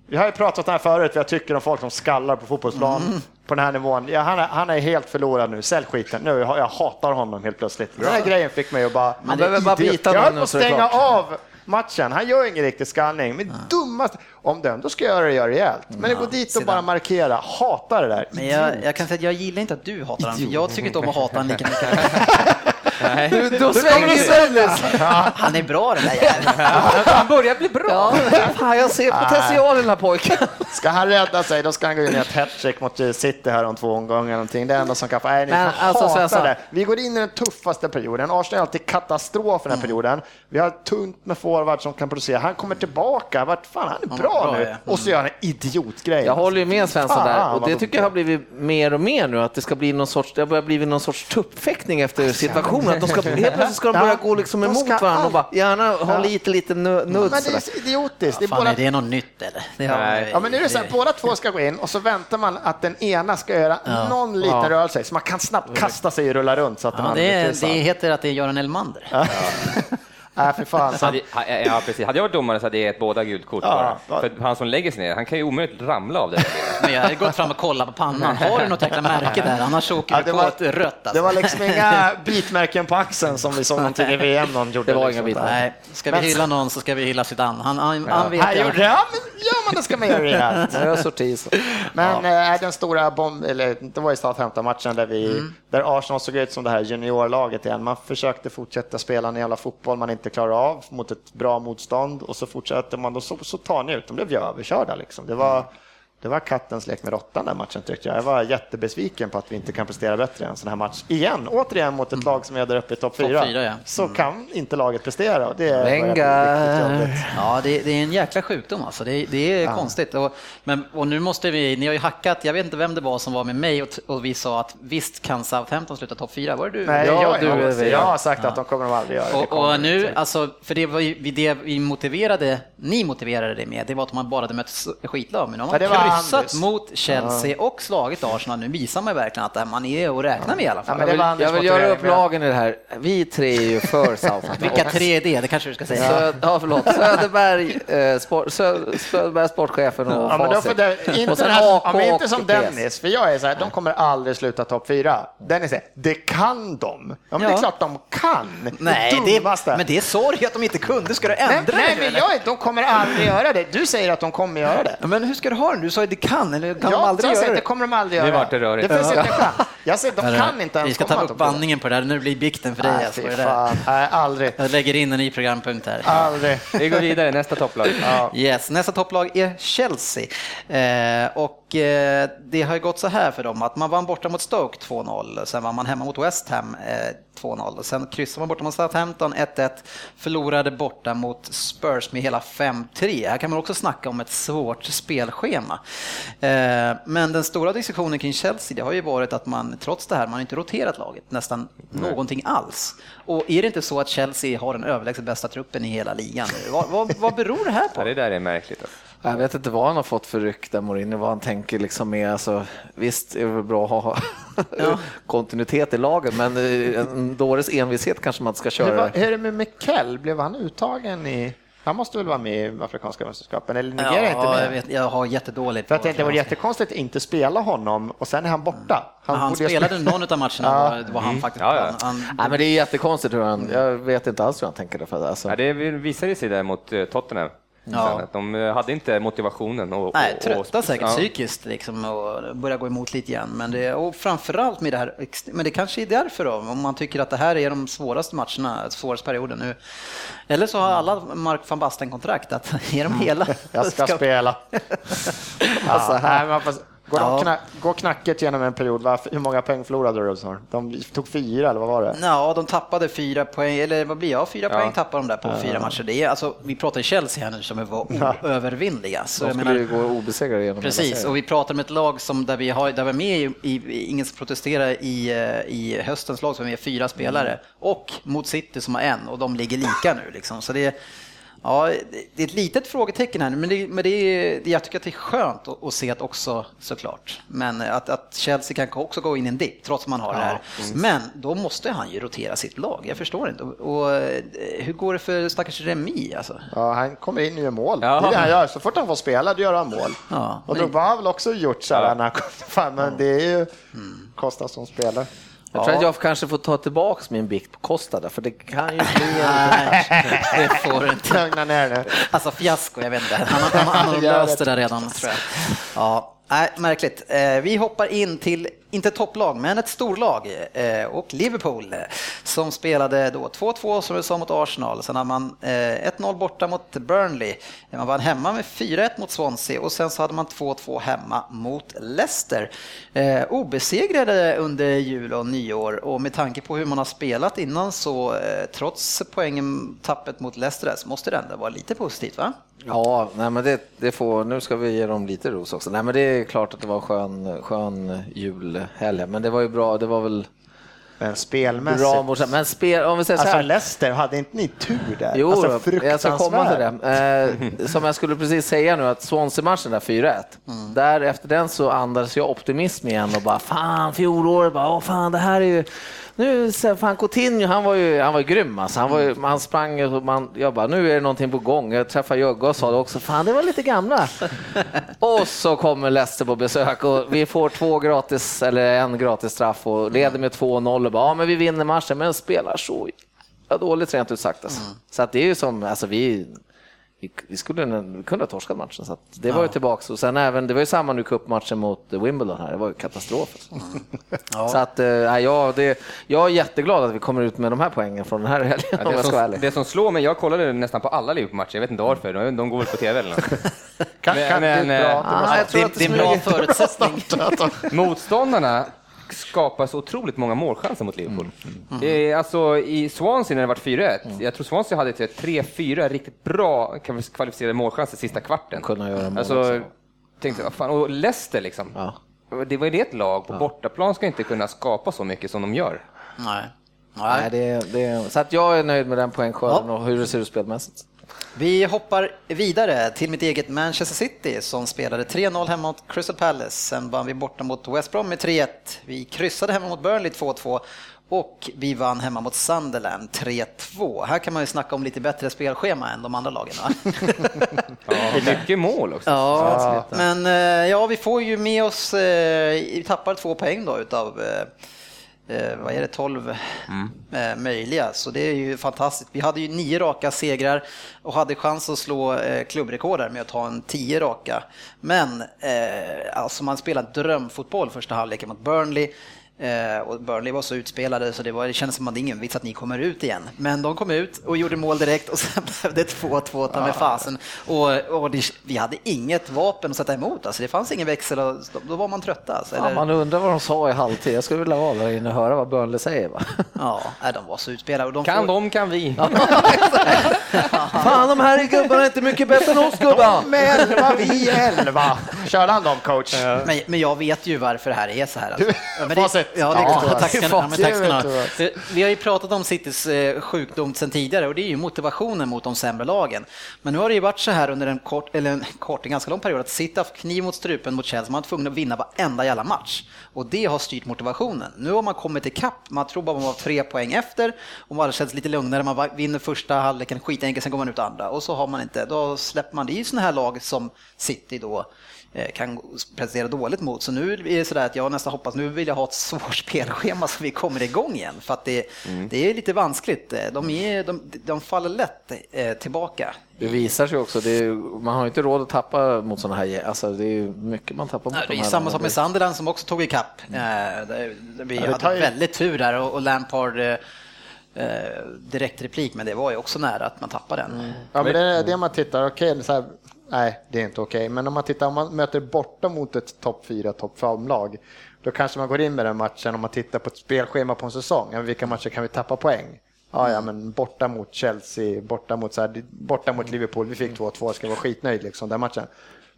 vi har ju pratat om det här förut, vad jag tycker om folk som skallar på fotbollsplan mm. på den här nivån. Ja, han, är, han är helt förlorad nu, sälj skiten. Nu, jag, jag hatar honom helt plötsligt. Den här grejen fick mig att bara... Man behöver bara bita Jag höll på att stänga av matchen. Han gör ingen riktig skallning. Men ja. dummaste, om den, då ska jag göra det rejält. Men ja, gå dit och bara markera. Hatar det där. Men jag, jag, kan säga att jag gillar inte att du hatar honom. Jag tycker inte om att hata honom lika mycket. <laughs> Nej. Du, då svänger det Han är bra den där jäveln. <laughs> Han börjar bli bra. Ja. Fan, jag ser potential i den här pojken. Ska han rädda sig, då ska han gå in i ett hattrick mot City här om två omgångar. Någonting. Det är enda som kan få... Nej, ni Men, alltså, hatar så, det. Vi går in i den tuffaste perioden. Arsenal är alltid katastrof i den här mm. perioden. Vi har tunt med forward som kan producera. Han kommer tillbaka. Vart fan, han är bra, bra nu. Mm. Och så gör han en idiotgrej. Jag håller ju med Svensson där. Och det tycker jag har blivit mer och mer nu, att det ska bli någon sorts, det har börjat bli någon sorts tuppfäktning efter situationen att de ska, helt plötsligt ska de börja gå liksom emot varandra och bara gärna ha lite, lite nudd. Men det är så idiotiskt. Ja, fan, är det något nytt eller? Det Nej. Ja, men nu är det så här, båda två ska gå in och så väntar man att den ena ska göra ja. någon liten ja. rörelse så man kan snabbt kasta sig och rulla runt så att ja, den det, det heter att det är Göran Elmander. <laughs> Ja. Nej, för fan. Så... Hade, ja, precis. Hade jag varit domare så hade jag gett båda gult kort ja, bara. För han som lägger sig ner, han kan ju omöjligt ramla av det. <laughs> Men jag hade gått fram och kollat på pannan. Har du något jäkla märke där? Annars åker ja, du på ett rött. Alltså. Det var liksom inga <laughs> bitmärken på axeln som vi såg någonting i VM någon gjorde. Det var liksom. inga bitmärken. Nej, ska vi hylla någon så ska vi hylla Zidane. Han, han, ja. han vet han gjorde det. Ja, men gör man det ska man göra det. <laughs> Jag sortis. Men ja. äh, den stora bomb, eller det var ju Southampton-matchen där vi, mm. där Arsenal såg ut som det här juniorlaget igen. Man försökte fortsätta spela en jävla fotboll man inte klarar av mot ett bra motstånd och så fortsätter man och så, så tar ni ut dem. Det blev överkörda liksom. Det var, det var kattens lek med råttan den matchen tyckte jag. Jag var jättebesviken på att vi inte kan prestera bättre i en sån här match. Igen, återigen mot ett mm. lag som är där uppe i topp fyra. Top ja. Så mm. kan inte laget prestera. Det är Ja, det, det, är en jäkla sjukdom alltså. Det, det är ja. konstigt. Och, men, och nu måste vi, ni har ju hackat, jag vet inte vem det var som var med mig och, och vi sa att visst kan Southampton sluta topp fyra. Var det du? Nej, ja, jag, du, jag, jag har sagt ja. att de kommer de aldrig göra. Och, och nu, alltså, för det var ju det vi motiverade, ni motiverade det med, det var att man bara hade mött skitlag. Men de har kryssat mot Chelsea och slagit Arsenal. Nu visar man verkligen att man är att räkna med i alla fall. Ja, jag vill, jag vill göra upp lagen i det här. Vi tre är ju för Southampton. Vilka tre är det? Det kanske du ska säga. Söd, ja, förlåt. Söderberg, eh, sport, Söderberg sportchefen och ja, men Facit. Det, inte, här, ja, inte som Dennis, för jag är så här, de kommer aldrig sluta topp fyra. Dennis säger, det kan de. Ja, men ja. det är klart de kan. Nej, det, det men det är sorg att de inte kunde. Ska du ändra nej, nej, men jag, de kommer aldrig göra det. Du säger att de kommer göra det. Men hur ska du ha det? Du sa att det kan, eller kan ja, de aldrig göra det? det kommer de aldrig göra. Det vart det rörigt. Det finns inte chans. Jag säger, de kan inte ens Vi ska ta upp bandningen på det här, nu blir bikten för dig. Nej, alltså, fan. Nej, aldrig. Jag lägger in en ny programpunkt här. Aldrig. Vi går vidare, nästa topplag. Ja. Yes, nästa topplag är Chelsea. Eh, och eh, det har gått så här för dem att man vann borta mot Stoke 2-0, sen var man hemma mot West Ham eh, 2-0. Sen kryssade man borta mot Southampton 1-1, förlorade borta mot Spurs med hela 5-3. Här kan man också snacka om ett svårt spelschema. Eh, men den stora diskussionen kring Chelsea det har ju varit att man trots det här, man inte roterat laget nästan Nej. någonting alls. Och är det inte så att Chelsea har den överlägset bästa truppen i hela ligan? Vad, vad, vad beror det här på? <laughs> Ja, det där är märkligt. Alltså. Jag vet inte vad han har fått för rykte, Mourinho, vad han tänker liksom med, alltså, visst är det väl bra att ha ja. <laughs> kontinuitet i laget, men eh, en dåres envishet kanske man inte ska köra. Hur, är det med Mikael, blev han uttagen i han måste väl vara med i Afrikanska mästerskapen, eller Nigeria ja, inte med? Jag, vet, jag har jättedåligt För jag tänkte det var jättekonstigt att inte spela honom och sen är han borta. Han, han spelade någon av matcherna, ja. var, var han mm. faktiskt ja, ja. Han, Nej, men det är jättekonstigt hur han, jag vet inte alls hur han tänker. För det, alltså. ja, det visade sig där mot eh, Tottenham. Ja. De eh, hade inte motivationen. Och, Nej, trötta och, säkert ja. psykiskt liksom, och börja gå emot lite igen. Men det, och framförallt med det här, men det kanske är därför då, om man tycker att det här är de svåraste matcherna, svåraste perioden nu. Eller så har alla Mark van Basten kontrakt, att är de hela? <laughs> Jag ska spela. <laughs> alltså, här, Går, ja. knack, går knacket genom en period, hur många poäng förlorade Rose De tog fyra, eller vad var det? Ja, de tappade fyra poäng, eller vad blir det? Ja, fyra ja. poäng tappade de där på ja. fyra matcher. Det är, alltså, vi pratar Chelsea här nu som var oövervinnliga. Så de skulle ju gå obesegrade genom Precis, och vi pratar om ett lag som där vi har, där vi är med i, i ingen som protesterar i, eh, i höstens lag som är fyra spelare mm. och mot City som har en och de ligger lika nu liksom. Så det Ja, det är ett litet frågetecken här, men, det, men det är, jag tycker att det är skönt att, att se att också såklart. Men att, att Chelsea kan också gå in i en dipp trots att man har ja, det här. Precis. Men då måste han ju rotera sitt lag. Jag förstår inte. Och, och hur går det för stackars Remi? Alltså? Ja, han kommer in och gör mål. Ja. Det är det han gör. Så fort han får spela, då gör han mål. Ja, och då var han väl också gjort så här när han kom fram, men det är ju mm. Costa som spelar. Jag tror att jag kanske får ta tillbaka min bikt på Costa för det kan ju bli Nej, <laughs> det får du inte. Lugna ner dig. Alltså fiasko, jag vet inte. Han, han, han har <laughs> löst det där redan, tror jag. Ja, nej, märkligt. Eh, vi hoppar in till inte topplag, men ett storlag eh, och Liverpool som spelade då 2-2 som du sa mot Arsenal. Sen hade man eh, 1-0 borta mot Burnley. Man vann hemma med 4-1 mot Swansea och sen så hade man 2-2 hemma mot Leicester. Obesegrade under jul och nyår och med tanke på hur man har spelat innan så trots poängen tappet mot Leicester så måste det ändå vara lite positivt va? Ja, nej men det, det, får, nu ska vi ge dem lite ros också. Nej men det är klart att det var skön, skön julhelg, men det var ju bra, det var väl men spelmässigt. Bra, men spel, om vi säger alltså så här. Leicester, hade inte ni tur där? Jo, alltså, jag ska komma till det. Eh, som jag skulle precis säga nu, att Swansea-matchen där 4-1, mm. där efter den så andades jag optimism igen och bara fan fjolåret, bara, åh fan det här är ju nu, fan Coutinho, han var ju, han var grym alltså. Han, var ju, han sprang och man, jag bara, nu är det någonting på gång. Jag träffade Jögge och sa det också, fan det var lite gamla. <laughs> och så kommer Leicester på besök och vi får två gratis, eller en gratis straff och leder med 2-0 och bara, ja men vi vinner matchen, men spelar så ja, dåligt rent ut sagt alltså. Mm. Så att det är ju som, alltså vi, vi skulle kunna ha torskat matchen. Så det ja. var ju tillbaka. Och sen även, det var ju samma nu cupmatchen mot Wimbledon här, det var ju katastrof. <laughs> Ja. Så att, äh, ja, det, jag är jätteglad att vi kommer ut med de här poängen från den här helgen ja, det, som, det som slår mig, jag kollade nästan på alla Liverpool-matcher, jag vet inte varför, de, de går väl på TV eller något. kan, men, men, det, är bra, ah, det, det, det är en bra förutsättning. <laughs> Motståndarna skapar så otroligt många målchanser mot Liverpool. Mm. Mm. alltså, I Swansea när det var 4-1, mm. jag tror Swansea hade 3-4 riktigt bra kvalificerade målchanser sista kvarten. Kunna göra mål alltså, tänkte, vad fan, och Leicester liksom. Ja. Det var ju det ett lag på ja. bortaplan ska inte kunna skapa så mycket som de gör. Nej. Nej, det, det, så att jag är nöjd med den poängskörden ja. och hur det ser ut spelmässigt. Vi hoppar vidare till mitt eget Manchester City som spelade 3-0 hemma mot Crystal Palace. Sen vann vi borta mot West Brom med 3-1. Vi kryssade hemma mot Burnley 2-2 och vi vann hemma mot Sunderland 3-2. Här kan man ju snacka om lite bättre spelschema än de andra lagen. <laughs> ja, mycket mål också. Ja, men eh, ja, vi får ju med oss, eh, vi tappar två poäng då utav eh, vad är det, 12 mm. eh, möjliga. Så det är ju fantastiskt. Vi hade ju nio raka segrar och hade chans att slå eh, klubbrekord med att ta en tio raka. Men eh, alltså man spelade drömfotboll första halvleken mot Burnley. Eh, och Burnley var så utspelade så det, var, det kändes som att det ingen vits att ni kommer ut igen. Men de kom ut och gjorde mål direkt och <laughs> sen blev det 2-2 ta med fasen. Och, och det, vi hade inget vapen att sätta emot, alltså det fanns ingen växel och då var man trötta. Alltså, ja, man undrar vad de sa i halvtid. Jag skulle vilja vara där inne och höra vad Burnley säger. Va? Ja, de var så utspelade. de kan får... de kan vi. <laughs> Fan, de här gubbarna är inte mycket bättre än oss gubbar. De är elva, vi är elva. Kör han dem coach? Men, men jag vet ju varför det här är så här. Alltså. Ja, det, ja, tack ska, tack Vi har ju pratat om Citys eh, sjukdom sedan tidigare och det är ju motivationen mot de sämre lagen. Men nu har det ju varit så här under en kort, eller en kort, en ganska lång period att City har haft kniv mot strupen mot Chelsea. Man var tvungen att vinna varenda jävla match och det har styrt motivationen. Nu har man kommit ikapp. Man tror bara man var tre poäng efter och man känns lite lugnare. Man vinner första halvleken skitenkelt, sen går man ut andra och så har man inte. Då släpper man det. i sådana här lag som City då kan prestera dåligt mot. Så nu är det sådär att jag nästan hoppas, nu vill jag ha ett svårt <laughs> spelschema så vi kommer igång igen. För att det, mm. det är lite vanskligt. De, är, de, de faller lätt eh, tillbaka. Det visar sig också, är, man har inte råd att tappa mot sådana här, alltså det är mycket man tappar mot Nej, Det är samma sak med Sunderland som också tog ikapp. Mm. Vi ja, hade ju... väldigt tur där och, och Lampard eh, direkt replik, men det var ju också nära att man tappade den. Mm. Ja, men det är det man tittar, okej, okay, nej, det är inte okej. Okay. Men om man tittar, om man möter borta mot ett topp 4, topp 5-lag, då kanske man går in med den matchen om man tittar på ett spelschema på en säsong. Vilka matcher kan vi tappa poäng? Ja, ja, men borta mot Chelsea, borta mot, så här, borta mot Liverpool, vi fick 2-2, ska vara skitnöjd liksom, den matchen.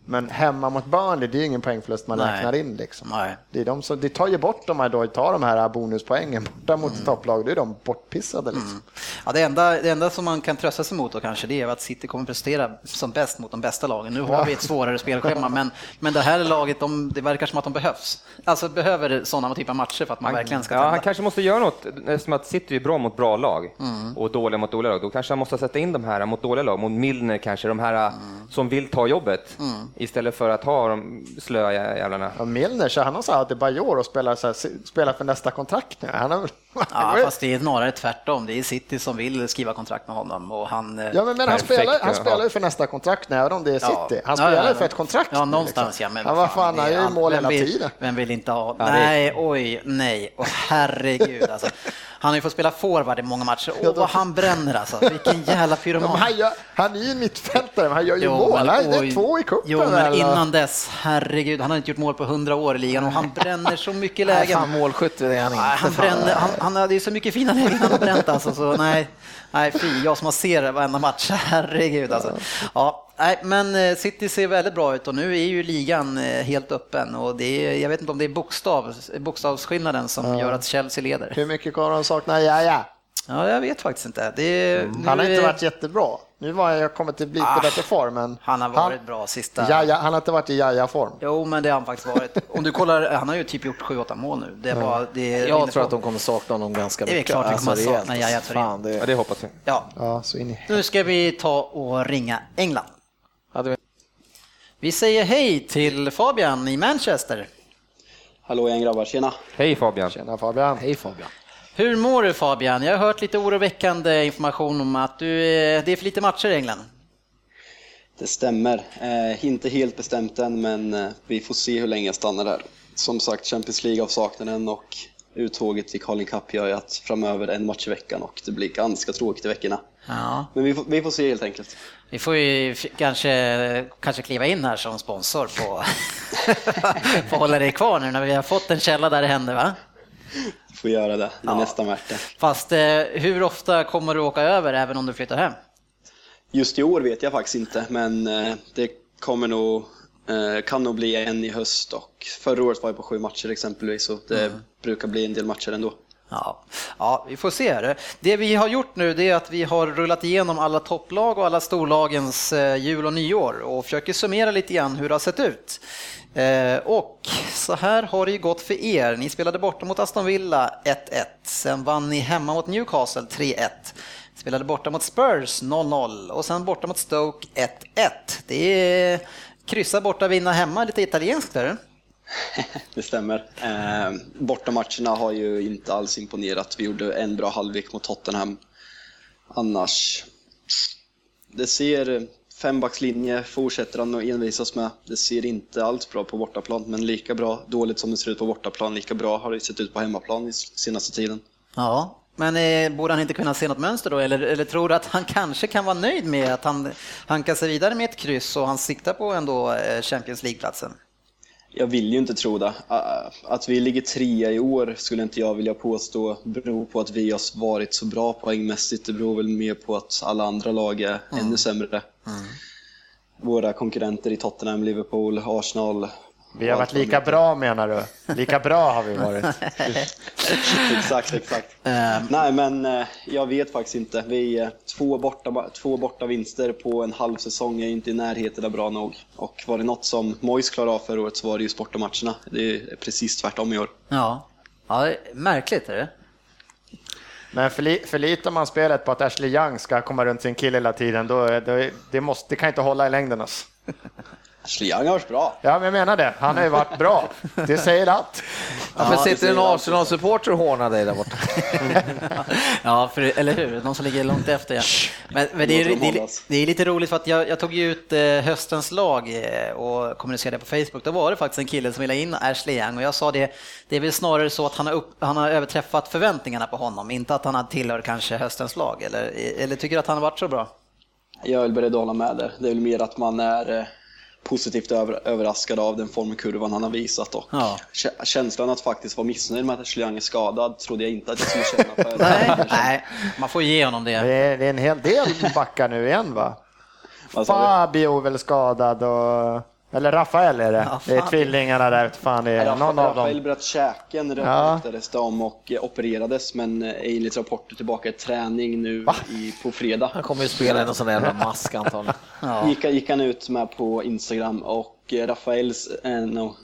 Men hemma mot Burnley, det är ingen poängförlust man Nej. räknar in. Liksom. Nej. Det, är de som, det tar ju bort de här, då, tar de här bonuspoängen borta mot mm. topplag, då är de bortpissade. Liksom. Mm. Ja, det, enda, det enda som man kan trösta sig mot då kanske, det är att City kommer prestera som bäst mot de bästa lagen. Nu har ja. vi ett svårare spelschema, men, men det här laget, de, det verkar som att de behövs. Alltså behöver sådana typer av matcher för att man, man verkligen ska tända. Ja, han kanske måste göra något, eftersom att City är bra mot bra lag mm. och dåliga mot dåliga lag. Då kanske han måste sätta in de här mot dåliga lag, mot Milner kanske, de här mm. som vill ta jobbet, mm istället för att ha de slöa jävlarna. Ja, Milner, så han har sagt att år och spelar, så här, spelar för nästa kontrakt nu. Han har, ja, <laughs> fast det är snarare tvärtom. Det är City som vill skriva kontrakt med honom. Och han, eh, ja, men, men han, spelar, han spelar ju för nästa kontrakt nu, även om det är City. Ja. Han spelar ju ja, för ett kontrakt. Ja, någonstans liksom. ja. Men ja, vad fan, han gör ju mål hela tiden. Vem vill inte ha? Nej, oj, nej, och herregud alltså. Han har ju fått spela forward i många matcher. Åh, vad han bränner alltså. Vilken jävla pyroman. Han, gör, han är ju mittfältare, men han gör ju jo, mål. Men, det är två i cupen. Jo, men eller? innan dess, herregud, han har inte gjort mål på hundra år i ligan och han bränner så mycket lägen. Nej, målskytt är han inte. Han, bränner, han, han hade ju så mycket fina lägen han har bränt alltså, så nej. Nej, fy, jag som har sett varenda match, <laughs> herregud alltså. Ja, nej, men eh, City ser väldigt bra ut och nu är ju ligan eh, helt öppen och det är, jag vet inte om det är bokstav, bokstavsskillnaden som ja. gör att Chelsea leder. Hur mycket kommer de sakna ja, ja? Ja, jag vet faktiskt inte. Det, mm. Han har inte varit jättebra. Nu har jag kommit till lite ah, bättre form. Men han har varit han, bra sista... Jaja, han har inte varit i jaja-form. Jo, men det har han faktiskt varit. Om du kollar, han har ju typ gjort 7-8 mål nu. Det var, det jag tror att de kommer sakna honom ganska mycket. Det är klart vi kommer alltså, sakna Jaja Fan, det... Ja, det hoppas vi. Ja. ja så in i... Nu ska vi ta och ringa England. Vi säger hej till Fabian i Manchester. Hallå igen grabbar, tjena. Hej Fabian. Tjena Fabian. Hej Fabian. Hur mår du Fabian? Jag har hört lite oroväckande information om att du, det är för lite matcher i England. Det stämmer. Eh, inte helt bestämt än, men eh, vi får se hur länge jag stannar där. Som sagt, Champions League-avsaknaden och uttåget i Carling Cup gör ju att framöver en match i veckan och det blir ganska tråkigt i veckorna. Ja. Men vi får, vi får se helt enkelt. Vi får ju kanske, kanske kliva in här som sponsor på, <laughs> på att hålla dig kvar nu när vi har fått en källa där det händer va? Får göra det, det är ja. nästan värt det. Fast eh, hur ofta kommer du åka över även om du flyttar hem? Just i år vet jag faktiskt inte, men eh, det kommer nog, eh, kan nog bli en i höst och förra året var jag på sju matcher exempelvis så det mm. brukar bli en del matcher ändå. Ja, ja, vi får se. Det. det vi har gjort nu det är att vi har rullat igenom alla topplag och alla storlagens jul och nyår och försöker summera lite grann hur det har sett ut. Eh, och så här har det ju gått för er. Ni spelade borta mot Aston Villa 1-1. Sen vann ni hemma mot Newcastle 3-1. Spelade borta mot Spurs 0-0 och sen borta mot Stoke 1-1. Det är kryssa borta, vinna hemma, lite italienskt är det? <laughs> det stämmer. Eh, bortamatcherna har ju inte alls imponerat. Vi gjorde en bra halvlek mot Tottenham. Annars, det ser fembackslinje fortsätter han att envisas med. Det ser inte alls bra på bortaplan, men lika bra, dåligt som det ser ut på bortaplan, lika bra har det sett ut på hemmaplan i senaste tiden. Ja, men eh, borde han inte kunna se något mönster då, eller, eller tror du att han <laughs> kanske kan vara nöjd med att han hankar sig vidare med ett kryss och han siktar på ändå eh, Champions League-platsen? Jag vill ju inte tro det. Att vi ligger trea i år skulle inte jag vilja påstå beror på att vi har varit så bra poängmässigt. Det beror väl mer på att alla andra lag är mm. ännu sämre. Mm. Våra konkurrenter i Tottenham, Liverpool, Arsenal, vi har varit lika bra menar du? Lika bra har vi varit. <laughs> exakt, exakt. Um, Nej, men eh, jag vet faktiskt inte. Vi är två borta, två borta vinster på en halv säsong är inte i närheten av bra nog. Och var det något som Mois klarade av förra året så var det ju bortamatcherna. Det är precis tvärtom i år. Ja, ja märkligt är det. Men förlitar man spelet på att Ashley Young ska komma runt sin kille hela tiden, då, då det, måste, det kan inte hålla i längden. Alltså. Young har varit bra. Ja, men jag menar det. Han har ju varit bra. Det säger allt. Ja, men sitter en Arsenal-supporter och hånar dig där borta? <laughs> ja, för, eller hur? De som ligger långt efter. Ja. Men, men det, är, det, är, det, är, lite roligt för att jag, jag tog ju ut eh, höstens lag eh, och kommunicerade på Facebook. Då var det faktiskt en kille som ville in Ashley Young och jag sa det, det är väl snarare så att han har, upp, han har överträffat förväntningarna på honom, inte att han har tillhör kanske höstens lag. Eller, eller tycker att han har varit så bra? Jag är beredd att hålla med där. Det är väl mer att man är eh, positivt över, överraskad av den formkurvan han har visat och Ja. kä- känslan att faktiskt vara missnöjd med att Young är skadad trodde jag inte att jag skulle känna för <laughs> Nej, nej, man får ge honom Det det. är, det är en hel del backar nu igen va? Fabio är väl skadad och... Eller Rafael är det. Ja, det är tvillingarna där, fan det är någon av Rafael dem. bröt käken Ja. ryktades det om och eh, opererades men eh, enligt rapporter tillbaka i träning nu i, på fredag. Han kommer ju spela i någon sån där jävla mask antagligen. <laughs> Ja. Gick, gick han ut med på Instagram och eh, Rafaels, eh, no,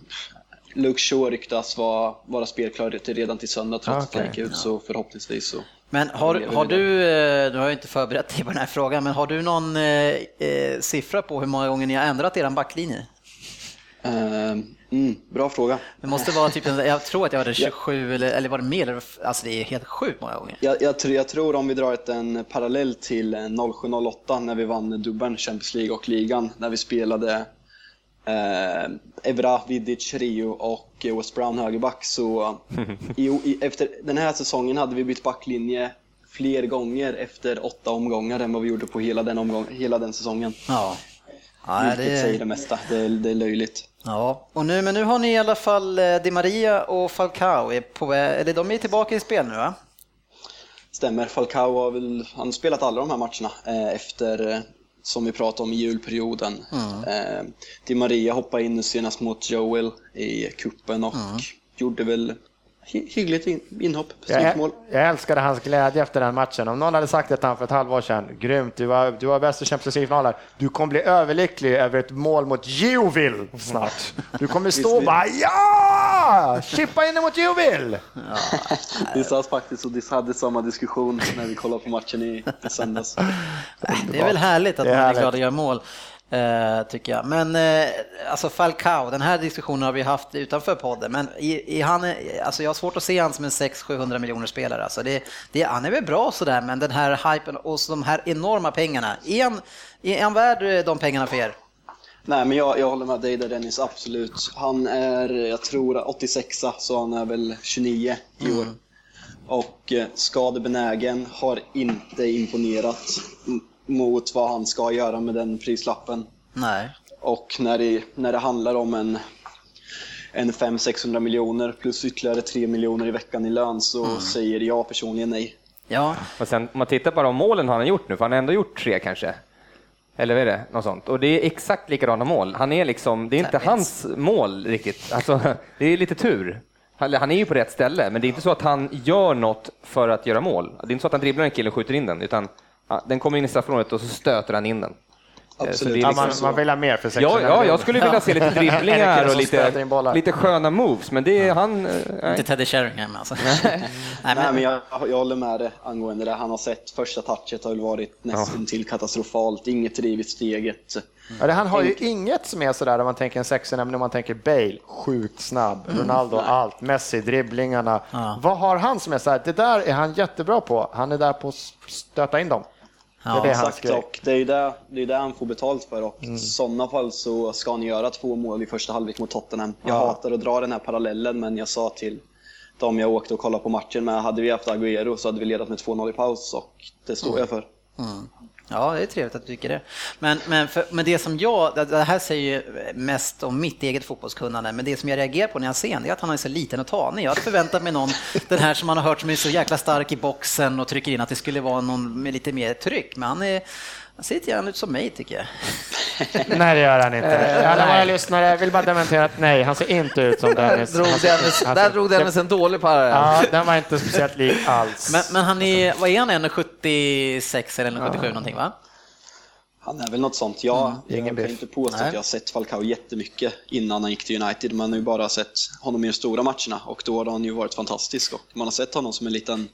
Luke Shaw ryktas vara, vara spelklar till redan till söndag trots att han gick ut så förhoppningsvis så. Men har, har du, du har ju inte förberett dig på den här frågan, men har du någon eh, siffra på hur många gånger ni har ändrat er backlinje? Eh, mm, bra fråga. Det måste vara typ, jag tror att jag hade 27 eller, eller var det mer? Alltså det är helt sjukt många gånger. Jag, jag, tror, jag tror om vi drar en parallell till eh, 07-08 när vi vann dubbeln, Champions League och ligan, när vi spelade eh, Evra, Vidic, Rio och eh, West Brown högerback så i, i, efter den här säsongen hade vi bytt backlinje fler gånger efter åtta omgångar än vad vi gjorde på hela den, omgång, hela den säsongen. Ja. Ja, Vilket det, säger det mesta, det är, det är löjligt. Ja. Och nu, men nu har ni i alla fall eh, Di Maria och Falcao, är på, eller de är tillbaka i spel nu va? Stämmer, Falcao har väl han spelat alla de här matcherna eh, efter, eh, som vi pratade om i julperioden. Eh, Di Maria hoppade in senast mot Joel i kuppen och gjorde väl hyggligt in, inhopp, snyggt mål. Jag, älskade hans glädje efter den matchen. Om någon hade sagt det till honom för ett halvår sedan, grymt, du var, du var bäst i Champions League-finaler. Du kommer bli överlycklig över ett mål mot Giovill snart. Du kommer stå och bara ja! Chippa in mot Giovill! Vi satt faktiskt och dis- hade samma diskussion när vi kollade på matchen i, söndags. Det är väl härligt att Det man är glad att göra mål, eh, tycker jag. Men eh, alltså Falcao, den här diskussionen har vi haft utanför podden, men i, i han, alltså jag har svårt att se han som en 600-700 miljoner spelare. Alltså det, det, han är väl bra sådär, men den här hypen och så de här enorma pengarna, är han, är han värd eh, de pengarna för er? Nej, men jag, jag håller med dig där Dennis, absolut. Han är, jag tror 86 så han är väl 29 i år. Och eh, skadebenägen, har inte imponerat mot vad han ska göra med den prislappen. Nej. Och när det, när det handlar om en, en 500-600 miljoner plus ytterligare 3 miljoner i veckan i lön så säger jag personligen nej. Ja, Och sen om man tittar på de målen han har gjort nu, för han har ändå gjort tre kanske. Eller vad är det? Något sånt. Och det är exakt likadana mål. Han är liksom, det är inte hans mål riktigt. Alltså, det är lite tur. Han, är ju på rätt ställe, men det är inte så att han gör något för att göra mål. Det är inte så att han dribblar en kille och skjuter in den, utan den kommer in i straffområdet och så stöter han in den. Eh, Absolut. det är Ja, liksom man, så. man vill ha mer för 600 Ja, ja, jag skulle vilja se lite dribblingar <laughs> och lite, lite sköna moves, men det är han... eh, nej. inte Teddy Sheringham alltså. Nej, <laughs> Nej, men, men jag, jag håller med dig angående det. Han har sett första touchet har väl varit nästan till katastrofalt. Inget drivit steget. Ja, det, han har ju inget som är sådär om man tänker en 600 men om man tänker Bale, sjukt snabb, Ronaldo, allt, Messi, dribblingarna. Ja. Vad har han som är såhär, det där är han jättebra på, han är där på att stöta in dem. Ja, det är det hans Exakt, grej. och det är ju det, det, är det han får betalt för och i sådana fall så ska han göra två mål i första halvlek mot Tottenham. Jag Ja. hatar att dra den här parallellen men jag sa till de jag åkte och kollade på matchen med, hade vi haft Agüero så hade vi ledat med 2-0 i paus och det står jag för. Ja, det är trevligt att du tycker det. Men, men, för, men det som jag, det- här säger ju mest om mitt eget fotbollskunnande, men det som jag reagerar på när jag ser honom, är att han är så liten och tanig. Jag hade förväntat mig någon, <laughs> den här som man har hört som är så jäkla stark i boxen och trycker in, att det skulle vara någon med lite mer tryck. Men han, är, han ser lite grann ut som mig tycker jag. <laughs> Nej, det gör han inte. Alla våra lyssnare vill bara dementera att nej, han ser inte ut som Dennis. Drog Dennis, han där drog Dennis en dålig parallell. Ja, den var inte speciellt lik alls. Men, men han är, vad är han, 1,76 eller 1,77 någonting va? Han är väl något sånt. Jag, ingen jag biff. kan inte påstå Nej. att jag har sett Falcao jättemycket innan han gick till United. Man har ju bara sett honom i de stora matcherna och då har han ju varit fantastisk. Och man har sett honom som en liten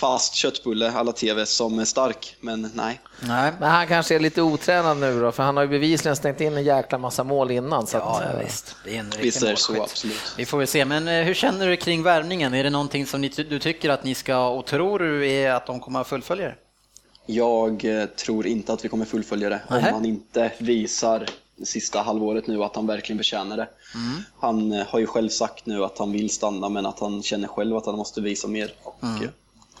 fast köttbulle alla TV som är stark, men nej. Nej. Men han kanske är lite otränad nu då, för han har ju bevisligen stängt in en jäkla massa mål innan. Så Ja, att, ja, eh, visst. Det är en Visst är så, absolut. Vi får väl se, men eh, hur känner du kring värvningen? Är det någonting som ni, du tycker att ni ska, och tror du är att de kommer att fullfölja det? Jag eh, tror inte att vi kommer fullfölja det om Nähä. han inte visar det sista halvåret nu att han verkligen förtjänar det. Han eh, har ju själv sagt nu att han vill stanna men att han känner själv att han måste visa mer. Och, eh,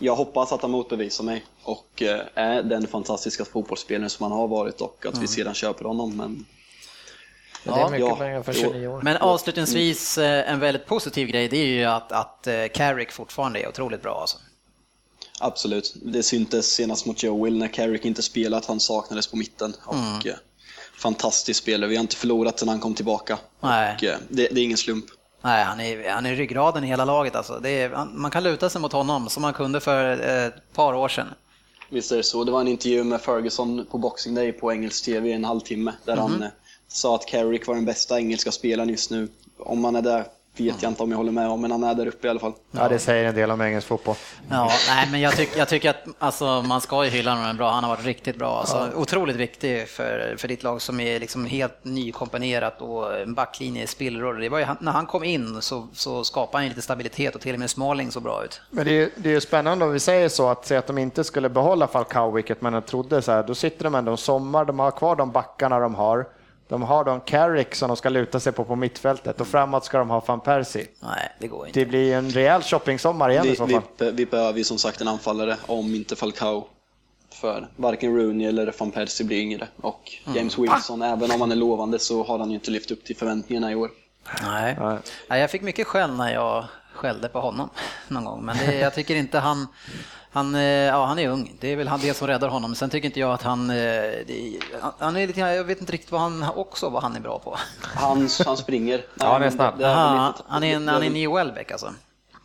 jag hoppas att han motbevisar mig och eh, är den fantastiska fotbollsspelare som han har varit och att vi sedan köper honom. Men Men det är mycket Ja, pengar för jo. 29 år. Men avslutningsvis eh, en väldigt positiv grej, det är ju att, att eh, Carrick fortfarande är otroligt bra alltså. absolut, det syntes senast mot Joe Will när Carrick inte spelade att han saknades på mitten. Och, eh, fantastisk spelare, vi har inte förlorat sedan han kom tillbaka. Nej. Och, eh, det, det är ingen slump. Nej, han är, han är ryggraden i hela laget alltså. Är, man kan luta sig mot honom som man kunde för eh, ett par år sedan. Visst är det så. Det var en intervju med Ferguson på Boxing Day på engelsk TV i en halvtimme där han eh, sa att Carrick var den bästa engelska spelaren just nu. Om han är där vet jag inte om jag håller med om, men han är där uppe i alla fall. Ja, det säger en del om engelsk fotboll. Ja, nej, men jag, tyck, jag tycker att alltså, man ska ju hylla honom bra. Han har varit riktigt bra. Alltså, Otroligt viktig för, för ditt lag som är liksom helt nykomponerat och en backlinje i spillror. Det var ju, när han kom in så, så skapade han lite stabilitet och till och med Smalling så bra ut. Men det är, ju- det är ju spännande om vi säger så, att säga att de inte skulle behålla Falcao, vilket man trodde, så här, då sitter de ändå en sommar, de har kvar de backarna de har. De har de Carrick som de ska luta sig på på mittfältet och framåt ska de ha van Persie. Nej, det går inte. Det blir en rejäl shoppingsommar igen i Vi, så vi, fall. be- vi behöver ju som sagt en anfallare om inte Falcao. För varken Rooney eller van Persie blir yngre. Och James Wilson, även om han är lovande så har han ju inte levt upp till förväntningarna i år. Nej. Nej. Nej, jag fick mycket skäll när jag skällde på honom <laughs> någon gång, men det, jag tycker inte han han, eh, ja, han är ung, det är väl han det som räddar honom. Sen tycker inte jag att han, eh, det, han- är lite, jag vet inte riktigt vad han också vad han är bra på. Han, han springer. <laughs> Ja, han är snabb. det- det är väl Aha, han är en, han är väl- ny Welbeck alltså.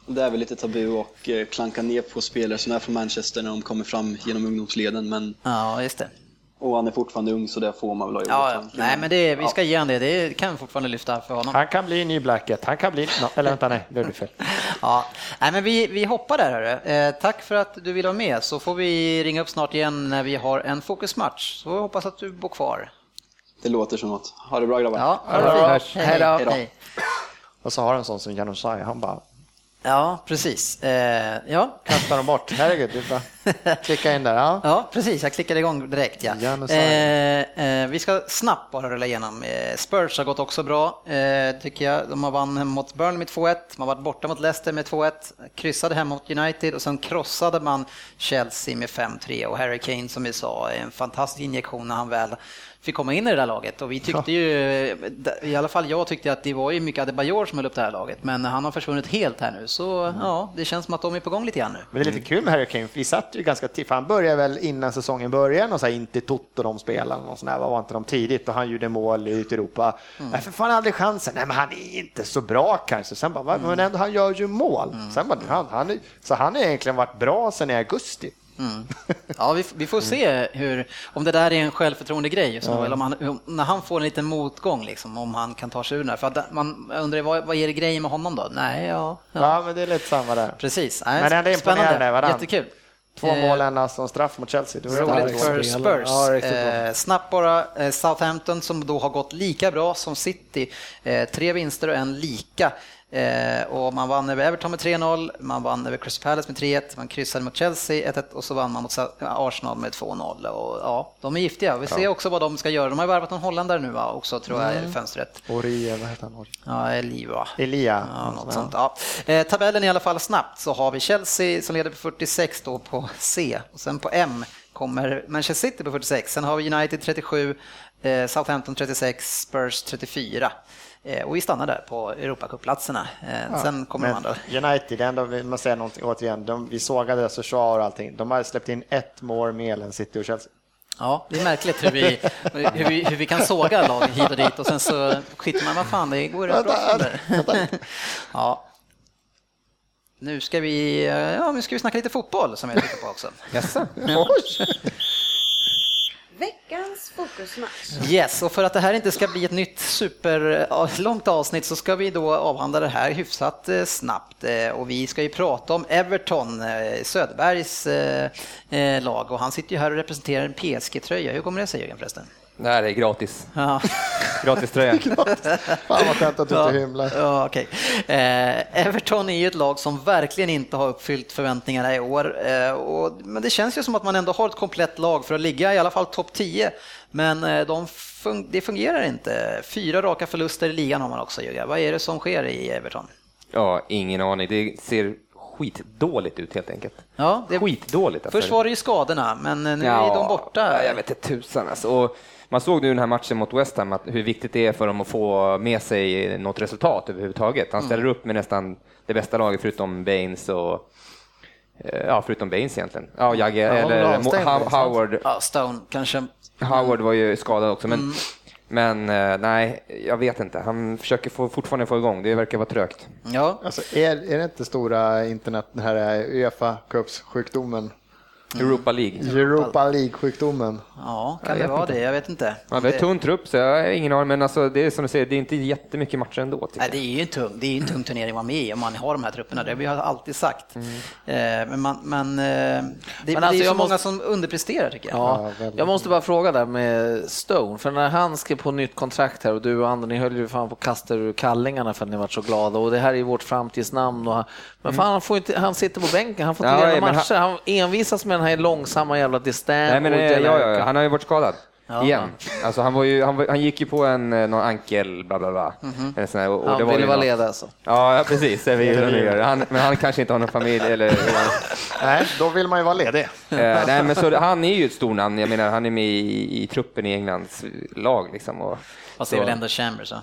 Det är väl lite tabu och eh, klanka ner på spelare som är från Manchester när de kommer fram genom ungdomsleden. Men, Ja, just det. Och han är fortfarande ung så det får man väl ha. Ja, ja. Han- nej men det, vi ska ge honom det, det kan vi fortfarande lyfta för honom. Han kan bli ny Blackett, han kan bli... <laughs> No, eller vänta, nej, det blir fel. Ja, nej, men vi, vi hoppar där. Hörru. Eh, tack för att du vill vara med, så får vi ringa upp snart igen när vi har en fokusmatch. Så jag hoppas att du bor kvar. Det låter som något. Ha det bra grabbar. Ja, ha det fint. Hej, Hej då. hej. Och så har en sån som Janusaj, han bara Ja, precis. Eh, ja. kastar dem bort. Herregud, är bara klicka in där. Ja. ja, precis. Jag klickade igång direkt. Ja. Eh, eh, vi ska snabbt bara rulla igenom. Eh, Spurs har gått också bra, eh, tycker jag. De har vann mot Burnley med 2-1, de har varit borta mot Leicester med 2-1, kryssade hemma mot United och sen krossade man Chelsea med 5-3 och Harry Kane som vi sa är en fantastisk injektion när han väl fick komma in i det där laget och vi tyckte ju, i alla fall jag tyckte att det var ju mycket Adebayor som höll upp det här laget men han har försvunnit helt här nu så ja, det känns som att de är på gång lite grann nu. Men det är lite kul med Harry Kane, vi satt ju ganska tidigt, han började väl innan säsongen började, och så här, inte Toto de spelarna och sådär, var inte de tidigt och han gjorde mål ute i Europa. Nej, för fan aldrig chansen, nej men han är inte så bra kanske. Sen bara, va? men ändå han gör ju mål. Sen bara, han, han, så han har egentligen varit bra sen i augusti. Ja, vi, vi får se hur, om det där är en självförtroende grej, så, eller om han, när han får en liten motgång, liksom, om han kan ta sig ur den här. För att man undrar, vad, vad är det grejen med honom då? Nej, ja, ja. Ja, men det är lite samma där. precis. Nej, Men ändå imponerande, varann. Jättekul. Två Eh, mål endast som straff mot Chelsea. Det var Roligt för. Spurs. Ja. Eh, snabbt bara, eh, Southampton som då har gått lika bra som City. Eh, tre vinster och en lika. Eh, och man vann över Everton med 3-0, man vann över Crystal Palace med 3-1, man kryssade mot Chelsea 1-1 och så vann man mot Arsenal med 2-0. Och, ja, de är giftiga. Vi ser också vad de ska göra. De har ju värvat en holländare nu va? också tror jag i fönstret. Ori, vad heter han? Ja, Eliva. Elia. Ja, något sånt. Ja. Eh, tabellen i alla fall snabbt så har vi Chelsea som leder på 46 då på C och sen på M kommer Manchester City på 46. Sen har vi United 37, eh, Southampton 36, Spurs 34. Eh, och vi stannar där på Europacuplatserna. Eh, sen kommer de andra. United, ändå vill man säga någonting återigen, de, vi sågade deras försvar och allting. De har släppt in ett mål mer än City och Chelsea. Ja, det är märkligt hur vi, hur vi, hur vi kan såga lag hit och dit och sen så skiter man, vad fan, det går rätt bra. <laughs> Ja. Nu ska vi, ja, nu ska vi snacka lite fotboll som jag tittar på också. Veckans fokusmatch. Yes, och för att det här inte ska bli ett nytt superlångt avsnitt så ska vi då avhandla det här hyfsat eh, snabbt. Eh, och vi ska ju prata om Everton, eh, Söderbergs lag och han sitter ju här och representerar en PSG-tröja. Hur kommer det sig Jörgen förresten? Nej, det är gratis. Ja. <laughs> Gratis tröja. <laughs> Fan vad skönt att du inte hymlar. Ja, okej. Eh, Everton är ju ett lag som verkligen inte har uppfyllt förväntningarna i år. Eh, och, men det känns ju som att man ändå har ett komplett lag för att ligga i alla fall topp 10. Men eh, de fun- det fungerar inte. Fyra raka förluster i ligan har man också, Jugga. Vad är det som sker i Everton? Ja, ingen aning. Det ser skitdåligt ut helt enkelt. Ja, det, Skitdåligt. Alltså. först var det ju skadorna, men nu är de borta. Ja, jag vet inte tusan alltså. Och man såg nu den här matchen mot West Ham att hur viktigt det är för dem att få med sig något resultat överhuvudtaget. Han ställer upp med nästan det bästa laget förutom Baines och eh, Ja, förutom Baines egentligen. Ja, Jagge, Ja, eller avstängd, How- Howard. Ja, Stone kanske. Howard var ju skadad också, men, Mm. men eh, nej, jag vet inte. Han försöker få, fortfarande få igång. Det verkar vara trögt. Ja, Alltså, är, är det inte stora internet, den här Uefa Cups-sjukdomen? Europa League. Europa League-sjukdomen. ja kan det vara det? Jag vet inte. Ja, det är Det- tunn trupp, så jag har ingen aning, men alltså, det är som du säger, det är inte jättemycket matcher ändå. Nej, jag. det är ju en tung, det är en tung turnering att vara med i om man har de här trupperna. Det har vi alltid sagt. Eh, men man, men, eh, det, det alltså, är så jag många måste- som underpresterar tycker jag. Ja, jag måste bara fråga där med Stone, för när han skrev på nytt kontrakt här och du och Ander, ni höll ju fan på att kasta ur kallingarna för att ni var så glada och det här är ju vårt framtidsnamn. Och men fan, han, får inte, han sitter på bänken, han får inte Ja, leda men han- matcher. Han, envisas med den här långsamma jävla Distan Nej, men, eh, ja, ja, han har ju varit skadad. Ja. Igen. Alltså, han, var ju, han, var, han gick ju på en eh, någon ankel, bla bla bla. En sån här, och, och Han det var ville ju vara något- leda alltså. Ja, ja, precis. Det vill han göra. Han, men han kanske inte har någon familj eller... <laughs> Nej, då vill man ju vara ledig. Eh, nej, men så, han är ju ett stornamn. Jag menar, han är med i, i truppen i Englands lag. Liksom, och, Fast det är väl ändå Chambers va?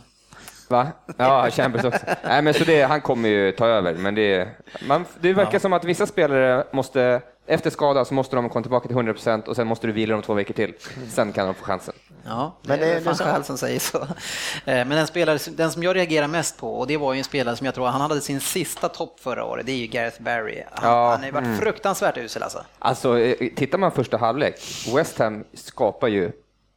Va? Ja, Chambers också. Nej, men så det, han kommer ju ta över, men det, man, det verkar som att vissa spelare måste, efter skada så måste de komma tillbaka till 100% och sen måste du vila dem två veckor till. Sen kan de få chansen. Ja, Men det är fan själv som säger så. Eh, Men den, spelare, den som jag reagerar mest på, och det var ju en spelare som jag tror han hade sin sista topp förra året, det är ju Gareth Barry. Han, Ja, han har ju varit fruktansvärt usel alltså. Alltså, eh, tittar man första halvlek, West Ham skapar ju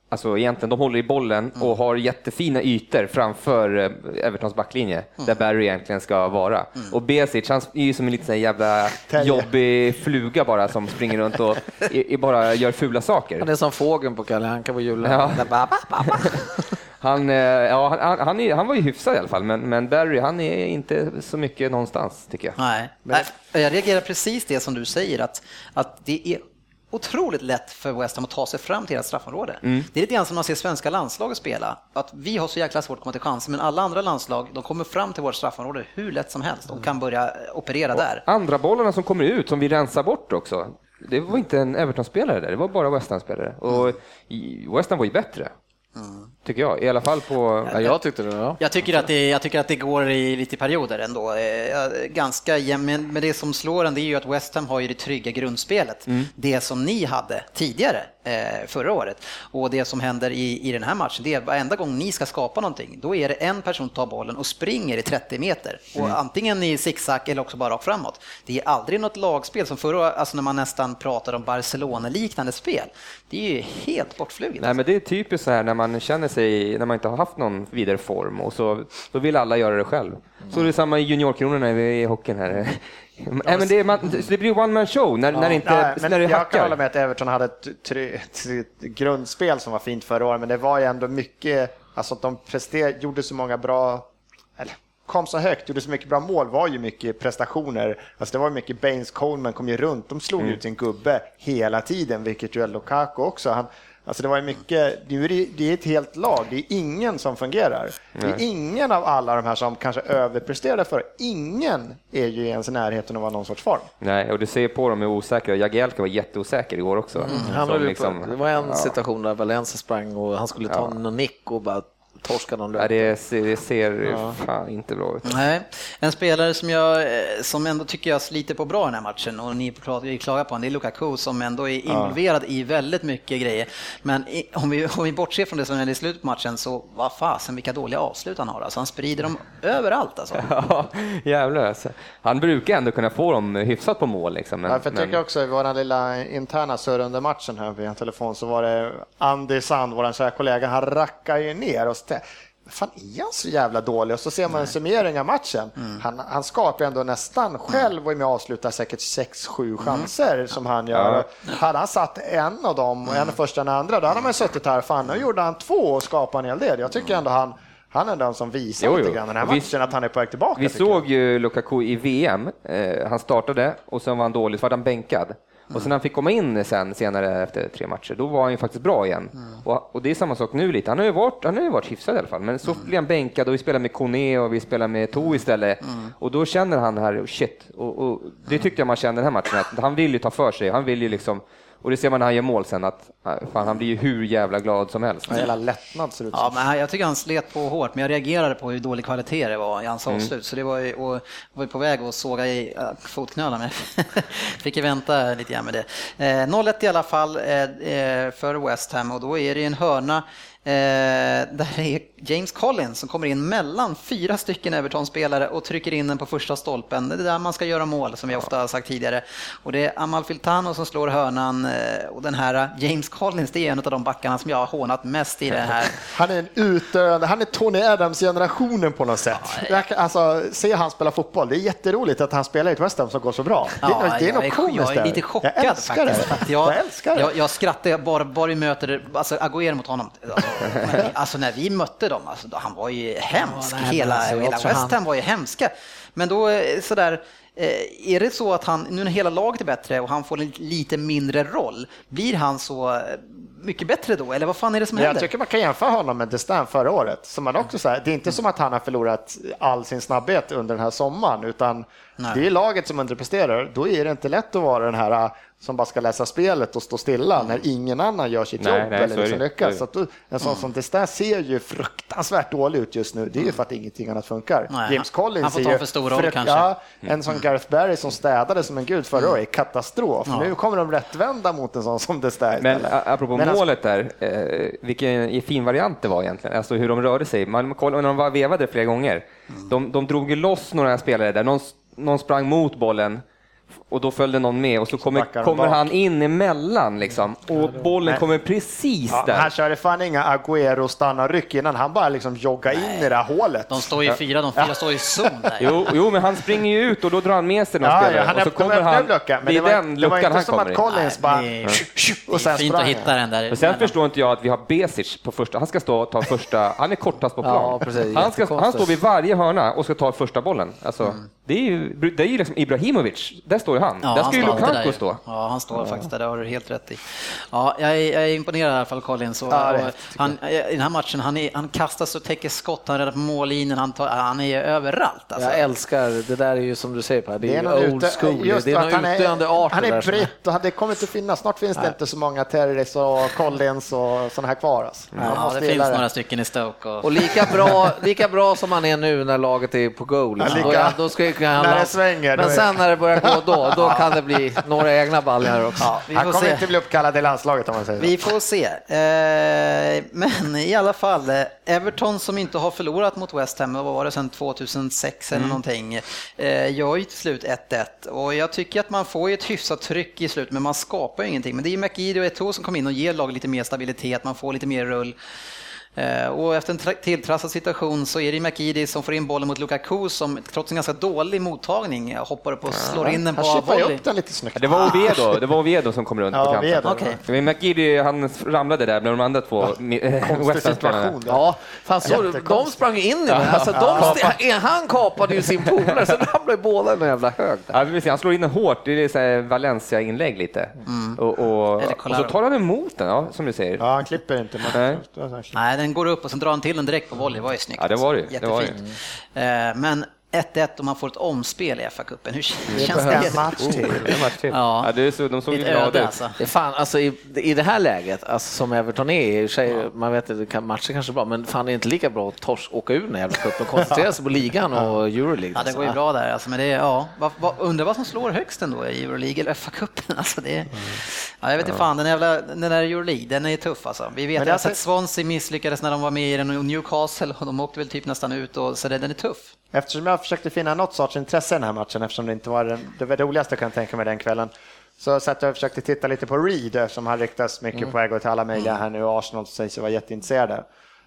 Alltså egentligen, de håller i bollen och har jättefina ytor framför eh, Evertons backlinje, där Barry egentligen ska vara. Och Besic, han är ju som en liten sån jävla Terrier. jobbig fluga bara som springer runt och i, i bara gör fula saker. Han är som fågeln på Kalle Anka på julen. Ja. <laughs> Han, eh, ja, han- han, han, är, han var ju hyfsad i alla fall, men, men Barry, han är inte så mycket någonstans, tycker jag. Nej, Nej, jag reagerar precis det som du säger, att, att det är otroligt lätt för West Ham att ta sig fram till deras straffområde. Mm. Det är lite grann som man ser svenska landslaget spela, att vi har så jäkla svårt att komma till chanser, men alla andra landslag, de kommer fram till vårt straffområde hur lätt som helst och kan börja operera där. Andra bollarna som kommer ut, som vi rensar bort också, det var inte en Everton-spelare där, det var bara West Ham-spelare. Och West Ham var ju bättre, tycker jag. I alla fall på... Ja, jag tyckte det. Ja. Jag tycker, att det, jag tycker att det går i lite perioder ändå. Eh, Ganska jämn, men det som slår en det är ju att West Ham har ju det trygga grundspelet. Det som ni hade tidigare förra året. Och det som händer i, i den här matchen, det är varenda gång ni ska skapa någonting, då är det en person som tar bollen och springer i 30 meter. Och antingen i zigzag eller också bara rakt framåt. Det är aldrig något lagspel som förra alltså när man nästan pratar om Barcelona-liknande spel. Det är ju helt bortfluget. Nej, men det är typiskt så här när man känner sig, när man inte har haft någon vidare form och så, då vill alla göra det själv. Så det är samma i juniorkronorna i hockeyn här. Nej, men det, är, man, så det blir one man show när, när det inte Nej, men när det jag kan hålla hackar. med att Everton hade ett, try- ett grundspel som var fint förra året, men det var ju ändå mycket, alltså att de prester, gjorde så många bra, eller kom så högt, gjorde så mycket bra mål var ju mycket prestationer. Alltså det var mycket Baines Coleman kom ju runt, de slog ut sin gubbe hela tiden, vilket ju är Lukaku också. Han, alltså det var ju mycket, är det, är ett helt lag, det är ingen som fungerar. Det är ingen av alla de här som kanske överpresterade för, ingen är ju ens i närheten av att vara någon sorts form. Nej, och du ser på dem är osäkra. Jagielka var jätteosäker igår också. Han Som höll ju liksom- på, det var en situation där Valencia sprang och han skulle ta någon nick och bara torska någon Ja, löp. det ser, det ser fan inte bra ut. Nej, en spelare som jag eh, som ändå tycker jag sliter på bra i den här matchen och ni klagar på honom, det är Lukaku som ändå är involverad i väldigt mycket grejer. Men i, om, vi, om vi bortser från det som hände i slutet på matchen så vad fasen vilka dåliga avslut han har. Alltså, han sprider dem överallt alltså. <laughs> Ja, jävlar alltså. Han brukar ändå kunna få dem hyfsat på mål. Liksom, men, Ja, för jag men- tycker också i vår lilla interna surr under matchen här via telefon så var det Andy Sand, vår kära kollega, han rackar ju ner och tänkte fan är han så jävla dålig? Och så ser man en summering av matchen. Han, han skapar ändå nästan själv och är med och avslutar säkert 6-7 chanser som han gör. Hade han satt en av dem och en första och en andra, då hade man suttit här, fan nu gjorde han två och skapade en hel del. Jag tycker ändå han han är den som visar Jo, lite grann den här Och vi- matchen att han är på väg tillbaka. Vi tycker jag. såg ju Lukaku i VM. Eh, han startade och sen var han dålig, så var han bänkad. Och sen när han fick komma in sen senare efter tre matcher, då var han ju faktiskt bra igen. Och, och, det är samma sak nu lite. Han har ju varit, han har ju varit hyfsad i alla fall, men så blir han bänkad och vi spelar med Kone och vi spelar med To istället. Och då känner han här, shit, och, och det tyckte jag man kände den här matchen, att han vill ju ta för sig. Han vill ju liksom och det ser man när han gör mål sen att fan, han blir ju hur jävla glad som helst. En jävla lättnad ser ut Ja, men jag tycker han slet på hårt, men jag reagerade på hur dålig kvalitet det var i hans mm. avslut. Så det var ju, och var ju på väg att såga i äh, fotknölarna, men <laughs> fick ju vänta lite grann med det. Eh, 0-1 i alla fall eh, för West Ham och då är det en hörna Eh, där är James Collins som kommer in mellan fyra stycken Everton-spelare och trycker in den på första stolpen. Det är där man ska göra mål, som vi ofta har sagt tidigare. Och det är Amal Filtano som slår hörnan eh, och den här James Collins, det är en av de backarna som jag har hånat mest i det här. <laughs> Han är en utdöende, han är Tony Adams-generationen på något sätt. Ja, alltså, se han spela fotboll, det är jätteroligt att han spelar i ett West Ham som går så bra. Det, ja, det är något komiskt Jag är lite chockad jag faktiskt. Det. Jag, jag. Jag, jag skrattar bara, bara vi möter alltså, Agüero mot honom. Alltså, alltså när vi mötte dem, alltså, han var ju hemsk. Ja, hela hela West Ham var ju hemska. Men då eh, sådär, eh, är det så att han, nu när hela laget är bättre och han får en lite mindre roll, blir han så eh, mycket bättre då? Eller vad fan är det som händer? Jag tycker man kan jämföra honom med Destin förra året. Som man också så här, det är inte som att han har förlorat all sin snabbhet under den här sommaren, utan Nej. det är laget som underpresterar. Då är det inte lätt att vara den här som bara ska läsa spelet och stå stilla mm. när ingen annan gör sitt nej, jobb nej, eller liksom lyckas. Så att en sån mm. som Destin ser ju fruktansvärt dålig ut just nu. Det är ju mm. för att ingenting annat funkar. Nej, James Collins han får ta för stor roll kanske. Ja, en sån Gareth Barry som städade som en gud förra mm. året, katastrof. Ja. Nu kommer de rättvända mot en sån som Destin. Men apropå Men målet där, eh, vilken fin variant det var egentligen, alltså hur de rörde sig. Man kollade när de var vevade flera gånger. Mm. De, de drog ju loss några spelare där, någon, någon sprang mot bollen och då följde någon med och så kommer, kommer han in emellan liksom och bollen men, kommer precis ja, där. Han körde fan inga Agüero stanna ryck innan han bara liksom jogga in i det här hålet. De står ju fyra, de fyra ja. står i zon där. <laughs> Jo, jo, men han springer ju ut och då drar han med sig någon ja, spelare. Ja, han och så kommer han, lucka, men det, var, den det var inte som att Collins bara... Det är, och sen fint att hitta den där. Men sen förstår inte jag att vi har Besic på första, han ska stå och ta första, han är kortast på plan. han, ska, han står vid varje hörna och ska ta första bollen. Alltså, mm. Det är ju, det är ju liksom Ibrahimovic, där står ju han. Ja, där ska ju Lukaku stå. Ja, han står ja. faktiskt där, det har du helt rätt i. Ja, jag är, jag är imponerad i alla fall, Collins. Och, ja, och han, I den här matchen, han, är, han kastas och täcker skott, han räddar på mållinjen, han, tar, han är överallt. Alltså. Jag älskar, det där är ju som du säger Per, det är, det är old school, just det är någon utdöende art. Han är britt och det kommer inte finnas, snart finns det inte så många Terris och Collins och sådana här kvar. Alltså. Ja, det finns några stycken i Stoke. Och, och lika, bra, lika bra som han är nu när laget är på goal, då, då ska han när det svänger. Men sen när det börjar gå då, <laughs> då kan det bli några egna baljor också. Ja, han kommer se. inte bli uppkallad i landslaget om man säger Vi får se. Eh, men i alla fall, eh, Everton som inte har förlorat mot West Ham, vad var det, sedan 2006 eller mm. någonting, eh, gör ju till slut 1-1. Och jag tycker att man får ett hyfsat tryck i slut, men man skapar ju ingenting. Men det är ju McGeady och Eto'o som kommer in och ger laget lite mer stabilitet, man får lite mer rull. Eh, och efter en tilltrassad situation så är det McGeady som får in bollen mot Lukaku som trots en ganska dålig mottagning hoppar upp och slår in den på volley. upp den lite snyggt. Det var Oviedo, det var Oviedo som kom runt ja, på kanten. Okay. Men McGeady han ramlade där bland de andra två ja, <laughs> Konstig situation. Ja, fan, så, de sprang in i den. Alltså, de, han kapade ju sin polare, sen ramlade båda i en jävla hög. Ja, han slår in den hårt, det är Valencia-inlägg lite. Mm. Och, och, och, så tar han emot den, ja, som du säger. Ja, han klipper inte. Men... Nej, den går upp och sen drar han till den direkt på volley. Det var ju snyggt. Ja, det var det. Jättefint. Det var det. Men 1-1 och man får ett omspel i FA-cupen. Hur det känns det? En match till. En match till. Ja. ja det så, de såg ju glada ut. Alltså. Det fan, alltså, i, I det här läget, alltså, som Everton är, i sig, ja. man vet att matchen kanske är bra, men fan det är inte lika bra att tors, åka ur den jävla cupen och koncentrera sig på ligan och <laughs> Euroleague. Ja, det går ju bra där. Alltså, men det, ja, vad, vad, undrar vad som slår högst ändå i Euroleague eller FA-cupen. <laughs> Alltså, det, mm. ja, jag vet inte fan, den, jävla, den där Euroleague, den är tuff alltså. Vi vet att att Swansea misslyckades när de var med i den och Newcastle, och de åkte väl typ nästan ut, och, så det, den är tuff. Eftersom jag försökte finna något sorts intresse i den här matchen, eftersom det inte var det, det, roligaste jag kan tänka mig den kvällen, så satt jag och försökte titta lite på Reed, eftersom han ryktas mycket mm. på väg till alla möjliga här nu, och Arsenal sägs vara jätteintresserade.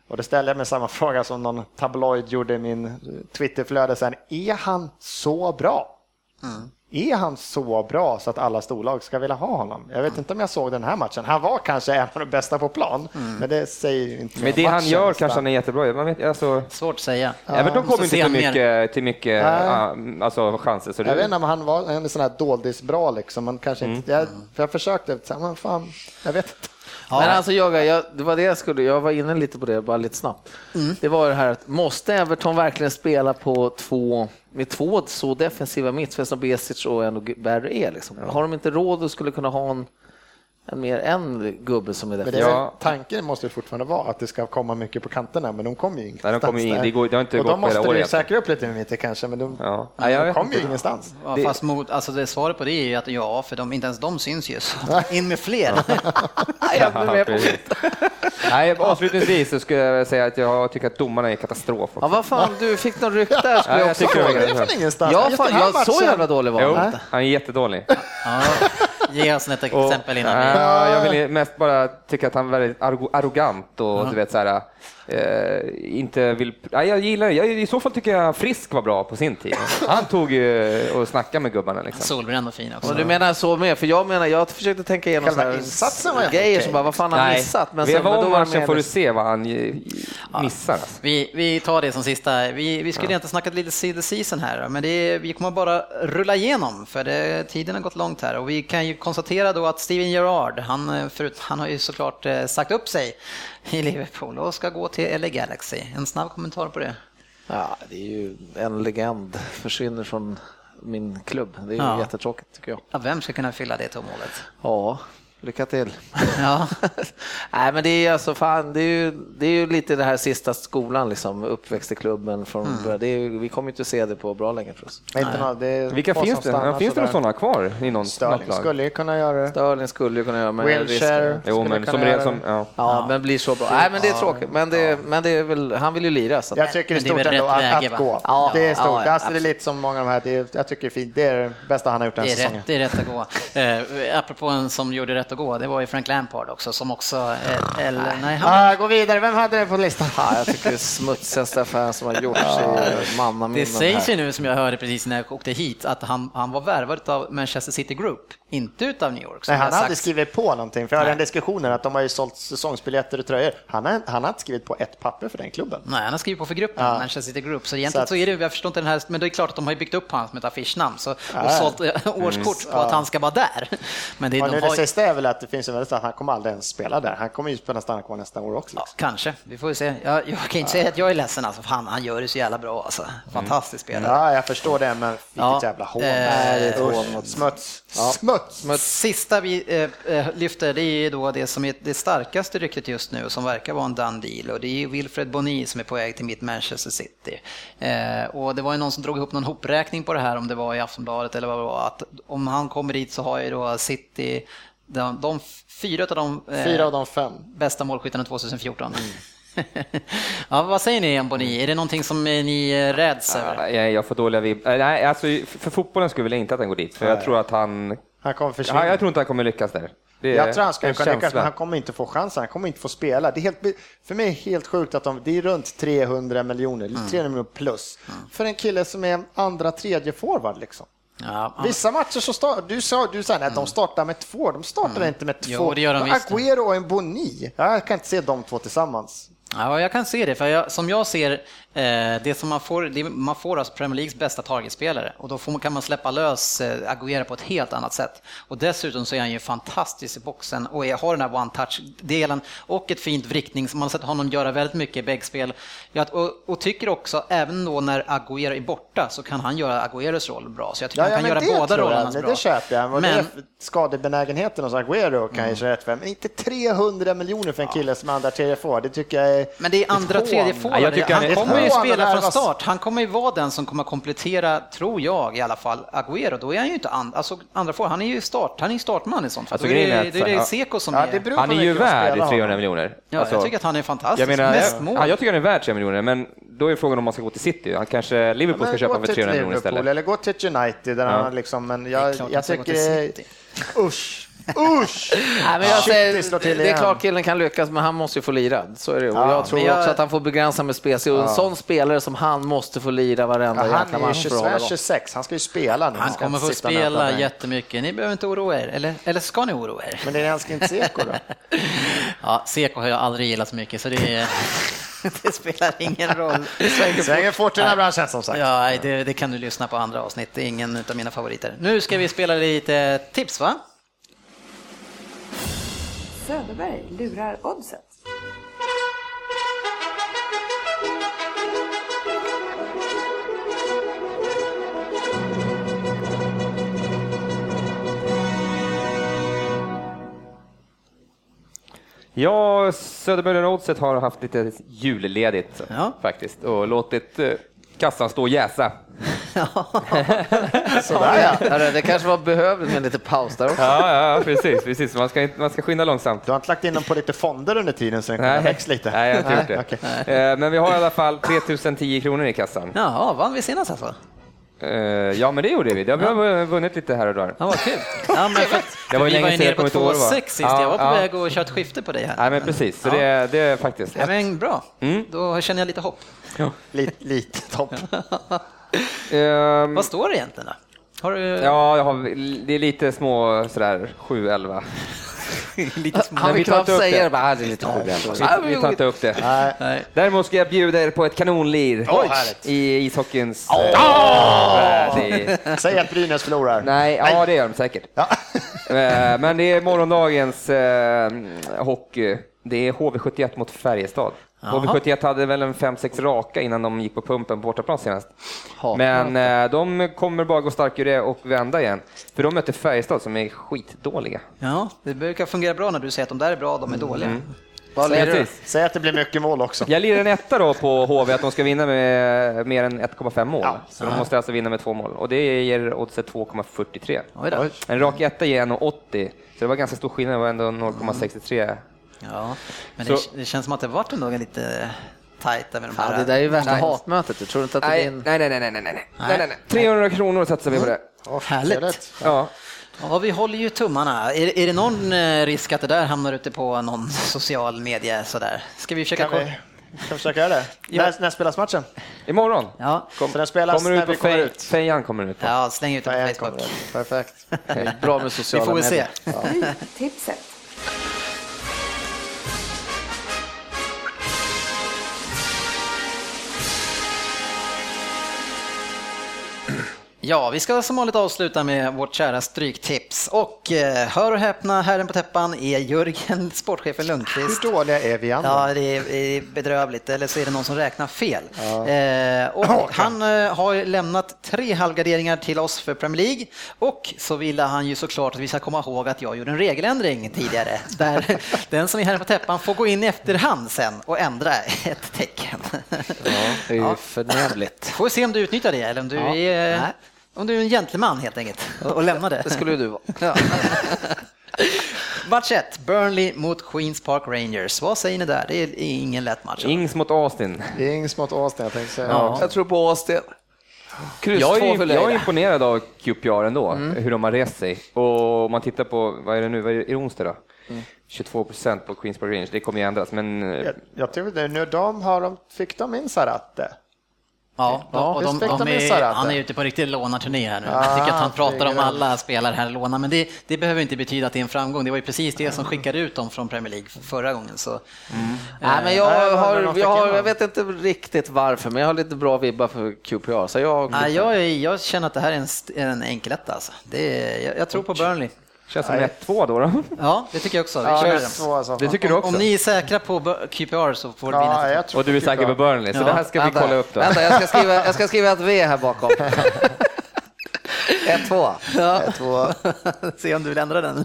Och då ställde jag mig samma <laughs> fråga som någon tabloid gjorde i min Twitterflöde sen. Är han så bra? Mm. Är han så bra så att alla storlag ska vilja ha honom? Jag vet inte om jag såg den här matchen. Han var kanske en av de bästa på plan, Mm. men det säger inte Men det han gör nästan. kanske han är jättebra. Man vet, alltså, Svårt att säga. Everton kommer Så inte till mycket, till mycket Nej. ah, alltså, chanser. Så Jag vet inte om han var en sån här doldisbra liksom. Man kanske inte, jag, för jag försökte, men fan, jag vet inte. Men alltså jag, jag, det var det jag skulle, jag var inne lite på det bara lite snabbt. Det var det här att måste Everton verkligen spela på två, med två så defensiva mittfältare som Besic och ändå är liksom. Har de inte råd och skulle kunna ha en, en mer en gubbe som är Men det defensiv? är, Ja. Tanken måste ju fortfarande vara att det ska komma mycket på kanterna, men de kommer ju ingenstans. Nej, de kommer ju in- där. det går- det har inte och gått de måste ju året. säkra upp lite med mitt kanske, men de, Ja. Nej, jag de kommer ju inte. ingenstans. Ja, Det- fast mot, alltså det svaret på det är ju att ja, för de, inte ens de syns ju. Så in med fler. <laughs> Jag. Nej, avslutningsvis så skulle jag säga att jag tycker att domarna är katastrof. Ja, vad fan, du fick någon ryck där skulle Ja, jag jag också tycker Det det. fråga. är från ingenstans. Ja, Just fan, den här jag, så jävla dålig var han inte. han är jättedålig. Ge oss ett Och- exempel innan vi... Ja, jag vill mest bara tycka att han är väldigt arro- arrogant och du vet så här, eh, inte vill... Ja, jag gillar. Jag, I så fall tycker jag Frisk var bra på sin tid. Han tog ju och snackade med gubbarna liksom. Solbränd och fin också. Och du menar så med? För jag menar, jag försökte tänka igenom Själva insatsen var grejer okej. som bara, vad fan har han missat? Men sen- sen, men var då var det matchen får du se vad han eh, missar. Alltså. Vi, vi tar det som sista. Vi, vi skulle egentligen snackat lite see the season här, men det vi kommer bara rulla igenom för det, tiden har gått långt här och vi kan ju konstatera då att Steven Gerrard, han, eh, förut, han har ju såklart eh, sagt upp sig i Liverpool och ska gå till LA Galaxy. En snabb kommentar på det. Ja, det är ju en legend försvinner från min klubb. Det är ju Ja. jättetråkigt tycker jag. Ja, vem ska kunna fylla det tomhålet? Ja, lycka till. Ja. Nej, men det är alltså fan, det är ju, det är ju lite det här sista skolan liksom, uppväxt i klubben från Mm. det är, ju- Vi kommer inte se det på bra länge tror jag. Inte någon, det är Vilka finns det? finns det några sådana kvar i någon, lag? skulle ju kunna göra det. Sterling skulle ju kunna göra, men Wilshire Jo, skulle men som göra som... Ja. Ja, men blir så bra. Nej, men det är tråkigt. Men det, men det är väl, han vill ju lira. Så. att- Jag tycker det är Men det är stort ändå att, att gå. Ja, det är stort. ja, ja, alltså, det är lite som många av de här. Det är, jag tycker det är fint. Det är det bästa han har gjort den Det är, säsongen. rätt, det är rätt att gå. Eh, apropå en som gjorde rätt att gå, det var ju Frank Lampard också som också... Eh, eller, nej, han, Ah, gå vidare. Vem hade det på listan? Ja, jag tycker det är smutsigaste affären som har gjorts i mannaminne. det sägs ju nu, som jag hörde precis när jag åkte hit, att han, han var värvad av Manchester City Group, inte utav New York. som Nej, det han hade sagts. skrivit på någonting. För jag hörde Nej. en diskussionen att de har ju sålt säsongsbiljetter och tröjor. Han har, han har inte skrivit på ett papper för den klubben. Nej, han har skrivit på för gruppen, Ja. Manchester City Group. Så egentligen Så så, att- är det, jag förstår inte den här, men det är klart att de har ju byggt upp honom som ett affischnamn så, och Ja. sålt eh, årskort på att han ska vara där. Men det, Och de nu det har, sista är väl att det finns en väldigt att han kommer aldrig ens spela där. Han kommer ju spela stanna kvar nästa år också. ja, Liksom. kanske, vi får ju se. Jag, jag kan inte säga att jag är ledsen, alltså, för han, han gör det så jävla bra. Alltså. Fantastisk spelare. Ja, jag förstår det, men vilket Ja. jävla hån. Eh, det är ett Usch, hån mot- Smuts. Smuts. Sista vi eh, eh, lyfter det är då det som är det starkaste ryktet just nu som verkar vara en done deal och det är Wilfred Boni som är på väg till mitt Manchester City. Eh, och det var ju någon som drog ihop någon hopräkning på det här om det var i Aftonbladet eller vad det var att om han kommer dit så har ju då City de, de fyra av de eh, Fyra av de fem. bästa målskyttarna 2014. <laughs> ja, vad säger ni om Boni? Är det någonting som eh, ni eh, räds över? Ja, Jag, jag får dåliga vibb. eh, Nej, alltså, för fotbollen skulle jag inte att han går dit, för jag tror att han... Han kommer försvinna. Ja, jag tror inte han kommer lyckas där. Det Jag tror han ska en kunna lyckas, känsla. men han kommer inte få chansen. Han kommer inte få spela. Det är helt, för mig är det helt sjukt att de, det är runt 300 miljoner, 300 miljoner plus, för en kille som är andra, tredje forward liksom. Ja, Vissa matcher så startar, du sa, du sa att de startar med två, de startar inte med två. Jo, det gör de. Agüero och en Boni, jag kan inte se de två tillsammans. Ja, jag kan se det, för jag, som jag ser eh, det som man får, det, man får alltså Premier Leagues bästa targetspelare och då får kan man släppa lös eh, Agüero på ett helt annat sätt. Och dessutom så är han ju fantastisk i boxen och är, har den här one-touch-delen och ett fint vrickning som man har sett honom göra väldigt mycket i bäggspel. Ja, och, och tycker också, även då när Agüero är borta, så kan han göra Agüeros roll bra. Så jag tycker han kan göra båda rollerna bra. det köper jag. Men, Men- skadebenägenheten hos Agüero kan jag köra rätt för. Men inte 300 miljoner för en kille som andra, tredje forward. Det tycker jag är Men det är andra, tredje Ja, forward. jag tycker han han kommer ju spela från start. Han kommer ju vara den som kommer komplettera, tror jag i alla fall, Agüero. Då är han ju inte and, alltså, andra forward. Han är ju start, han är ju startman i sånt fall. Alltså, då är det, att- då är det ja. Seko som Ja, är... Han är ju värd spelar 300 honom. miljoner. Ja, Alltså, jag tycker att han är fantastisk. jag menar, Mest mål. ja, jag tycker han är värd 300 miljoner, men då är frågan om man ska gå till City. Han kanske Liverpool ska Men köpa för till 300 miljoner istället. Eller gå till United där Ja. han liksom, men jag, jag ska tycker. Usch! Usch! Nej, men jag Shit, säger, det det är klart killen kan lyckas, men han måste ju få lira. Så är det. Och Ja, jag tror jag- också att han får begränsa med spelare. Och en sån spelare som han måste få lira varenda Ja, jäkla han är ju match för att hålla igång. 26, han ska ju spela nu. Han kommer få spela jättemycket. Ni behöver inte oroa er. Eller, eller ska ni oroa er? Men det är älskling inte Seko då? <laughs> Ja, Seko har jag aldrig gillat så mycket så det, <laughs> det spelar ingen roll. Svänger fort i den här branschen som sagt. Ja, nej, det, det kan du lyssna på andra avsnitt. Det är ingen av mina favoriter. Nu ska vi spela lite tips, va? Söderberg lurar oddset. Ja, Söderberg Oddset har haft lite julledigt Ja. faktiskt och låtit eh, kassan stå och jäsa. <laughs> Sådär ja. Det kanske var behövligt med lite paus där också. Ja, ja precis, precis. Man ska, inte- man ska skynda långsamt. Du har inte lagt in dem på lite fonder under tiden så den kunde växt lite? Nej, jag har inte gjort det. okej. Eh, Men vi har i alla fall 3010 kronor i kassan. Jaha, vann vi senast alltså? Eh, Ja, men det gjorde vi. Det har har vunnit lite här och där. Ja, vad kul. Ja, men för <laughs> Det var ju vi länge var ju sedan, nere jag på kommer inte ihåg vad det 2,6 var. sist. Ja, jag var på ja. väg att köra ett skifte på dig här. Nej, men precis. Så Ja. det, är- det är faktiskt... Ja, men bra. Mm. Då känner jag lite hopp. Lite, lite topp. <laughs> Ehm, Vad står det egentligen då? Har du Ja, jag har, det är lite små sådär 7-11. <laughs> lite små... Han vi vill knappt säga det. bara, "Ah, det är lite. Vi, vi tar inte upp det. Nej. Nej. Däremot ska jag bjuda er på ett kanonlir Oj, i ishockeyns eh, värld. <laughs> Säg att Brynäs förlorar. Nej, ja det gör de säkert. Ja. <laughs> Eh, Men det är morgondagens eh, hockey. Det är HV71 mot Färjestad. HV71 hade väl en 5-6 raka innan de gick på pumpen på bortaplan senast. Men eh, de kommer bara gå stark ur det och vända igen. För de möter Färjestad som är skitdåliga. Ja, det brukar fungera bra när du säger att de där är bra, de är dåliga. Vad lirar du? Säg att det blir mycket mål också. Jag lirar en etta då på HV att de ska vinna med mer än 1,5 mål. Ja. Så de måste alltså vinna med två mål och det ger oddset 2,43. Oj då. En rak etta ger 1,80 så det var ganska stor skillnad, det var ändå 0,63. Ja, men det, det känns som att det varit ändå lite tajt där med de här. det där är ju värsta hatmötet. Du tror inte att det Nej, blir en... nej, nej, nej, nej, nej, nej, nej, nej, nej. 300 kronor satsar vi på det. Åh, Härligt. Ja. Ja, vi håller ju tummarna. Är, är det någon eh, risk att det där hamnar ute på någon <laughs> social medie sådär? Ska vi försöka Kan vi, kolla? kan vi försöka göra det? Ja. När, när spelas matchen? Imorgon Ja. Så den spelas kommer ut vi på kommer ut. Fejan kommer den ut på. ja, släng ut det Nej, på Facebook. Perfekt. Bra med <laughs> Vi sociala får väl se. medier. Tipset. Ja, vi ska som vanligt avsluta med vårt kära stryktips. Och eh, hör och häpna, herren på täppan är Jörgen, <laughs> sportchefen Lundqvist. Hur dåliga är vi andra? Ja, det är, bedrövligt. Eller så är det någon som räknar fel. Eh, och <clears throat> han eh, har lämnat tre halvgarderingar till oss för Premier League. Och så ville han ju såklart att vi ska komma ihåg att jag gjorde en regeländring tidigare. Där <laughs> den som är här på täppan får gå in i efterhand sen och ändra ett tecken. Det är ju förnämligt. Får vi se om du utnyttjar det eller om du Ja. är... Nej. Om du är en gentleman helt enkelt och lämnar det. Det skulle ju du vara. Ja. Match 1, Burnley mot Queens Park Rangers. Vad säger ni där? Det är ingen lätt match. Ings mot Austin. Ings mot Austin, jag tänkte säga. Ja. Jag tror på Austin. Kryss Jag är, jag är imponerad av QPR ändå, hur de har rest sig. Och om man tittar på, vad är det nu, vad är det, är det onsdag då? 22 procent på Queens Park Rangers, det kommer ju ändras, men eh, Jag, jag tror det. Nu de har de, fick de in Sarate? Ja, Ja, och de, de de är, han är ute på riktig lånarturné här nu. Ja, jag tycker att han pratar om alla spelare här lånar, men det, det behöver inte betyda att det är en framgång. Det var ju precis det som skickade ut dem från Premier League förra gången. Så, Nej, men Nej, jag, men de har, jag, har, jag vet inte riktigt varför, men jag har lite bra vibbar för QPR. Så jag, nej, jag, jag känner att det här är en, en enkeletta. Alltså. Det jag, jag tror på Burnley. Känns som Nej. 1-2 då. då. Ja, det tycker jag också. Ja, det så, alltså. Det tycker du Om, också? om ni är säkra på QPR så får det bli Ja, jag Och du är säker på Burnley, så Ja. det här ska vi kolla upp då. Vänta, jag ska, skriva, jag ska skriva ett V här bakom. 1-2. Ja. Två. <laughs> Se om du vill ändra den.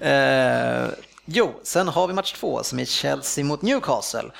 eh, jo, sen har vi match två som är Chelsea mot Newcastle.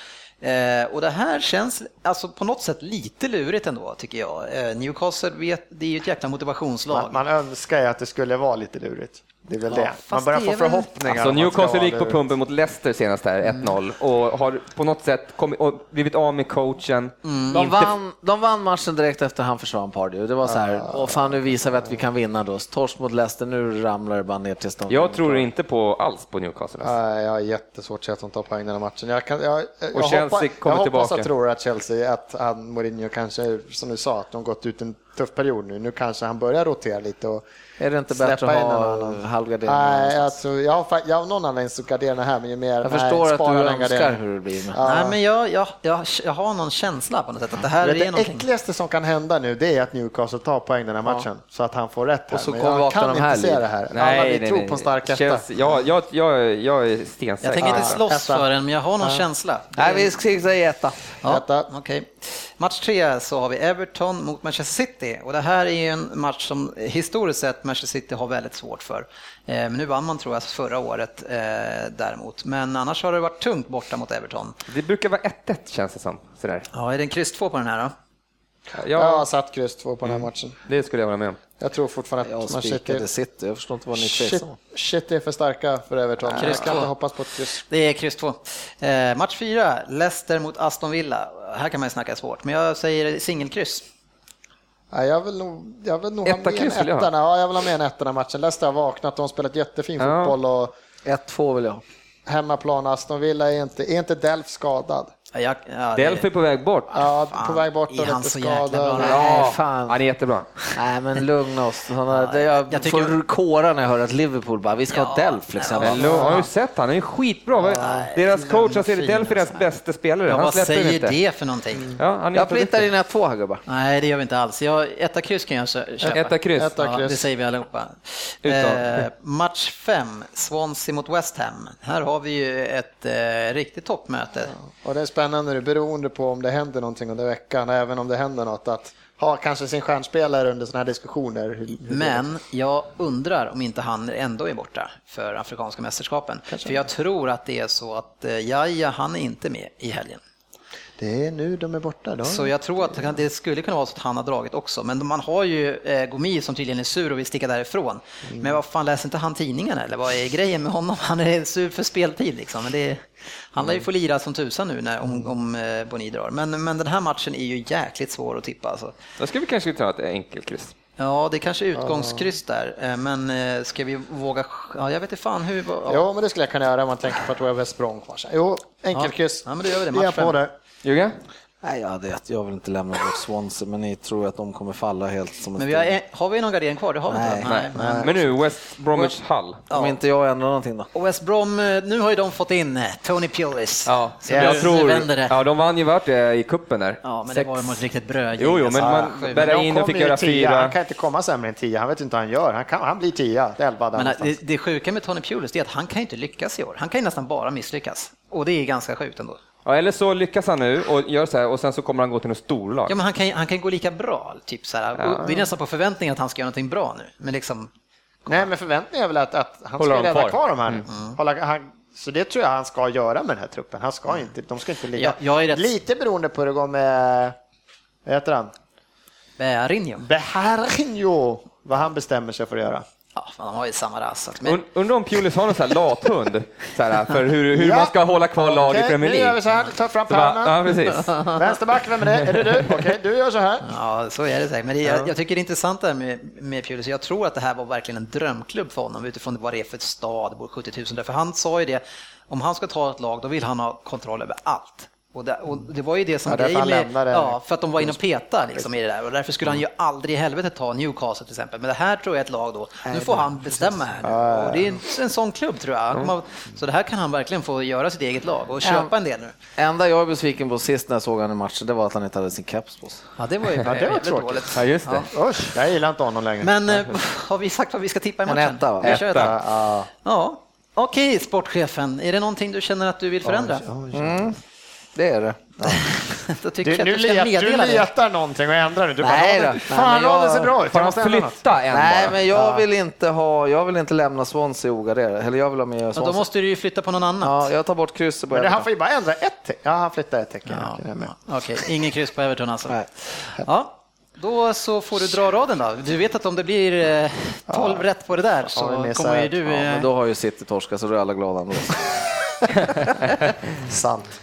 Eh, och det här känns alltså på något sätt lite lurigt ändå tycker jag. Eh, Newcastle vet, det är ju ett jäkla motivationslag. Man, man önskar ju att det skulle vara lite lurigt. Det är väl Ja, det. Man börjar det få väl- förhoppningar. Alltså Newcastle gick på pumpen mot Leicester senast här, 1-0 och har på något sätt kommit, och blivit av med coachen. De Inte- vann, de vann matchen direkt efter han försvann Pardew. Det var så här, åh fan nu visar vi att vi kan vinna då. Torsk mot Leicester, nu ramlar det bara ner till stånd. Jag tror inte på alls på Newcastle. Nej, jag har jättesvårt att se att de tar poäng den här matchen. Jag, kan, jag, jag, Och Chelsea hoppas, kommer jag hoppas tillbaka. och tror att Chelsea, att han, Mourinho kanske, som du sa, att de gått ut en tuff period nu. Nu kanske han börjar rotera lite och Är det inte släppa bättre att ha halvgardering? Nej, alltså, jag, har, jag har någon anledning att gardera här, men ju mer... jag nej, förstår att du önskar hur det blir. Men. Ja. Nej, men jag, jag, jag, jag har någon känsla på något sätt att det här Vet, är det någonting. äckligaste som kan hända nu det är att Newcastle tar poäng den här matchen så att han får rätt här. Och så Men kommer jag kan de inte här se lite. det här. Alla vi tror på en stark etta. Chelsea, ja, jag, jag, jag är stensäker. Jag tänker inte Ja. slåss för den, men jag har någon känsla. Nej, vi ska säga etta. Ja, Etta. okej. Match tre så har vi Everton mot Manchester City och det här är ju en match som historiskt sett Manchester City har väldigt svårt för. Eh, Men nu vann man tror jag förra året eh, däremot. Men annars har det varit tungt borta mot Everton. Det brukar vara 1-1 känns det som. Sådär. Ja, är det en kryss två på den här då? Jag har Ja, satt kryss två på den här matchen. det skulle jag hålla med om. Jag tror fortfarande att man City, City, jag förstår inte vad ni är shit, tveksamma. shit är för starka för Everton. Kryss två. inte hoppas på ett kryss. Det är kryss två. Eh, match fyra, Leicester mot Aston Villa. Här kan man ju snacka svårt, men jag säger singelkryss. Ja, jag vill nog, jag vill nog ha Etta med kryss en ha. etta. Ja, jag vill ha med en etta den här matchen. Leicester har vaknat, de har spelat jättefin Ja. fotboll och 1-2 vill jag ha. hemmaplan Aston Villa är inte, är inte Delf skadad? Ja, jag, ja, Delphi är på väg bort. Ja, Fan, på väg bort och lite skadad. Nej, fan. Han är jättebra. Nej, men lugna oss. Såna, det jag, jag tycker- får kåra när jag hör att Liverpool bara, vi ska ha Delf liksom. Har du sett han? Han är skitbra. Deras coach, säger Delphi är deras bästa spelare. Ja, Han vad säger inte. det för någonting? Ja, han är Jag plintar in ett två här gubbar. Nej, det gör vi inte alls. Jag, etta kryss kan jag kö- köpa. Etta kryss. Etta Ja, kryss. det säger vi allihopa. Eh, match 5, Swansea mot West Ham. Här har vi ju ett eh, riktigt toppmöte. Och det är spännande nu, beroende på om det händer någonting under veckan, även om det händer något, att ha kanske sin stjärnspelare under sådana här diskussioner. Men jag undrar om inte han ändå är borta för Afrikanska mästerskapen. För jag tror att det är så att eh, Jaja, han är inte med i helgen. Det är nu de är borta. Då. Så jag tror att det skulle kunna vara så att han har dragit också. Men man har ju eh, Gomi som tydligen är sur och vill sticka därifrån. Men vad fan, läser inte han tidningen eller vad är grejen med honom? Han är sur för speltid liksom. Men det, han lär ju få lira som tusan nu när, om, om eh, Boni drar. Men, men den här matchen är ju jäkligt svår att tippa alltså. Då ska vi kanske ta ett enkelt kryss. Ja, det är kanske är utgångskryss där. Eh, Men eh, ska vi våga... Ja, jag vet inte fan hur... Ja. Men det skulle jag kunna göra om man tänker på att det West Brom kvar. Jo, enkelkryss. Ja, men då gör vi det. Vi är Match på fem. Jugge? Nej, jag, hade, jag vill inte lämna bort Swansea, men ni tror att de kommer falla helt som en Men vi har, en- har vi någon gardering kvar? Det har vi Nej. inte. Nej. men- Men nu, West Bromwich Hull. Om inte jag ändrar någonting då. Och West Brom, eh, nu har ju de fått in eh, Tony Pulis. Ja, Så jag nu, tror... nu vänder det. Ja, de vann ju vart det i kuppen där. Ja, men Sex. det var ju mot riktigt brödgäng. Jo, jo, men alltså. man Sju. bärgar in och fick göra tia. Han fyra. kan inte komma sämre än 10. Han vet inte vad han gör. Han, kan, han blir 10, 11 där Men det, det sjuka med Tony Pulis är att han kan ju inte lyckas i år. Han kan ju nästan bara misslyckas. Och det är ganska sjukt ändå. Ja, eller så lyckas han nu och gör så här och sen så kommer han gå till något storlag. Ja, men han kan, han kan gå lika bra, typ så här. Och det är nästan på förväntningen att han ska göra någonting bra nu. Men liksom, Nej, men förväntningen är väl att, att han Håller ska rädda kvar. kvar, de här. Hålla, han, så det tror jag han ska göra med den här truppen. Han ska inte, de ska inte ligga. Ja, jag är rätt- Lite beroende på hur det går med, vad heter han? Bärinho. Beharinho, vad han bestämmer sig för att göra. Ja, de har ju samma ras. Men, Und- Undrar om Pulis har någon sån här lathund så här, för hur, hur Ja. man ska hålla kvar lag i Okej, Premier Nu gör vi League. så här, ta fram pennan. Ja. <laughs> Vänsterback, vem är det? Är det du? Okej, du gör så här. Ja, så är det säkert. Men det, jag, jag tycker det är intressant det här med, med Pulis. Jag tror att det här var verkligen en drömklubb för honom utifrån vad det är för ett stad, det bor 70 000 där. För han sa ju det, om han ska ta ett lag då vill han ha kontroll över allt. Och det, och det var ju det som Ja, han med, lämnade. ja, för att de var inne och petade liksom i det där och därför skulle han ju aldrig i helvete ta Newcastle till exempel. Men det här tror jag är ett lag då, nu får han bestämma här nu. Och det är en, en sån klubb tror jag. Kommer- Så det här kan han verkligen få göra sitt eget lag och köpa en del nu. Enda jag är besviken på sist när jag såg han i matchen, det var att han inte hade sin keps på sig. Ja, det var ju det var tråkigt. dåligt. Ja, just det. Usch, jag gillar inte honom längre. Men eh, <laughs> har vi sagt vad vi ska tippa i En matchen? etta, va? Vi kör Etta. etta. Ja. Ja, okej sportchefen. Är det någonting du känner att du vill förändra? Det är det. <laughs> Då tycker Du, jag nu att du ska du meddela det. letar någonting och ändrar nu. Du Nej bara, då. fan, Nej, men jag- ser bra ut. Jag måste flytta en Nej, bara? men jag vill inte ha, jag vill inte lämna Swansea ogarderade. Eller jag vill ha med Ja, Swansea. då måste du ju flytta på någon annan. Ja, jag tar bort krysset på Men det, han Everton. får ju bara ändra ett tecken. Ja, han flyttar ett tecken. Ja, Okej. Okej, ingen kryss på Everton alltså. Nej. Ja. Då så får du dra raden då. Du vet att om det blir eh, 12 rätt på det där så Ja, men kommer ju du... Ja, eh, men då har ju City torskat så då är alla glada ändå. <laughs> <laughs> Sant.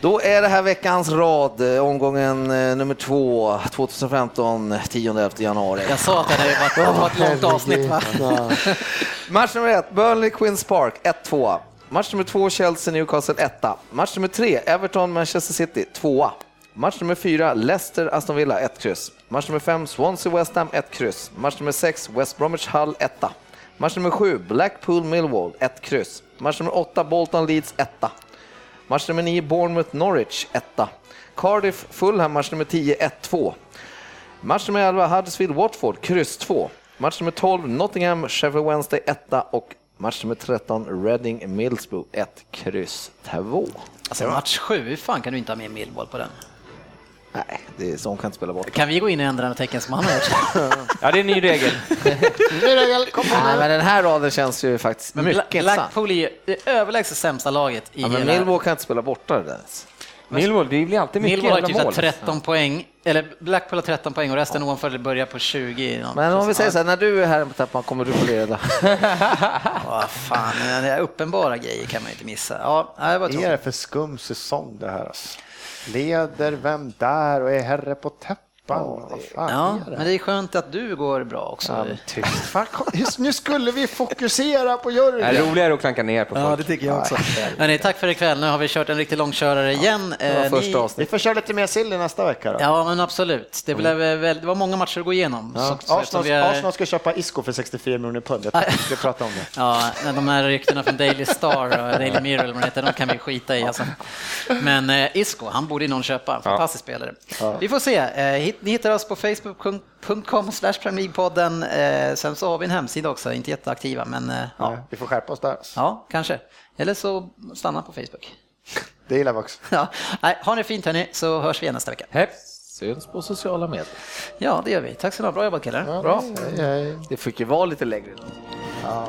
Då är det här veckans rad, eh, omgången eh, nummer två, 2015, 10-11 januari. Jag sa att det hade varit, ett långt avsnitt va? Match nummer ett, Burnley Queens Park, 1-2. Match nummer två, Chelsea Newcastle 1. Match nummer tre, Everton Manchester City 2. Match nummer fyra, Leicester Aston Villa 1 kryss. Match nummer fem, Swansea West Ham 1 kryss. Match nummer sex, West Bromwich Hull 1. Match nummer sju, Blackpool Millwall 1 kryss. Match nummer åtta, Bolton Leeds 1. Match nummer 9, Bournemouth Norwich 1. Cardiff Fulham, match nummer 10, 1-2. Match nummer 11, Huddersfield Watford, kryss 2. Match nummer 12, Nottingham Sheffield Wednesday 1 och match nummer 13, Reading Middlesbrough 1, kryss 2. Alltså match 7, hur fan kan du inte ha med Millwall på den? Nej, det är sån kan inte spela bort. Kan vi gå in och ändra några tecken som han har <laughs> gjort? Ja, det är en ny regel. <laughs> Nej, men den här raden känns ju faktiskt Men mycket. Blackpool är ju det överlägset sämsta laget i Ja, men hela... Millwall kan inte spela borta det där. Millwall, det blir alltid mycket Millwall har typ jävla så här mål. 13 poäng, eller Blackpool har 13 poäng och resten ovanför börjar på 20. Men om vi säger så här, när du är här på täppan kommer du få leda. <laughs> Vad fan, det är uppenbara grejer kan man ju inte missa. Ja, det var Vad är tråkigt. det för skum säsong det här? Alltså? Leder vem där och är herre på täppet? Fan Ja, är det? men det är skönt att du går bra också. Ja, tyst. Fan, just nu skulle vi fokusera på Jörgen. Det är roligare att klanka ner på folk. tycker jag också. Hörrni, tack för ikväll. Nu har vi kört en riktig långkörare igen. Det var Eh, ni- Vi får köra lite mer sill nästa vecka då. Ja, men absolut. Det, blev väl, det var många matcher att gå igenom. Ja. Så- Arsenal, vi Arsenal ska köpa Isco för 64 miljoner pund. Jag tänkte prata om det. <laughs> Ja, de här ryktena från Daily Star och <laughs> Daily Mirror, eller vad det heter, de kan vi skita i. Alltså. Men eh, Isco, han borde någon köpa. Fantastisk spelare. Vi får se. Eh, hit- ni hittar oss på facebook.com slash League-podden. Eh, sen så har vi en hemsida också, inte jätteaktiva, men eh, ja. Ja, vi får skärpa oss där. ja, kanske. Eller så stanna på Facebook. <laughs> Det gillar vi också. Ja. Nej, ha det fint hörni, så hörs vi igen nästa vecka. Hepp. Syns på sociala medier. Ja, det gör vi. Tack så mycket. Bra jobbat killar. Bra. Hej, hej. Det fick ju vara lite längre. Ja.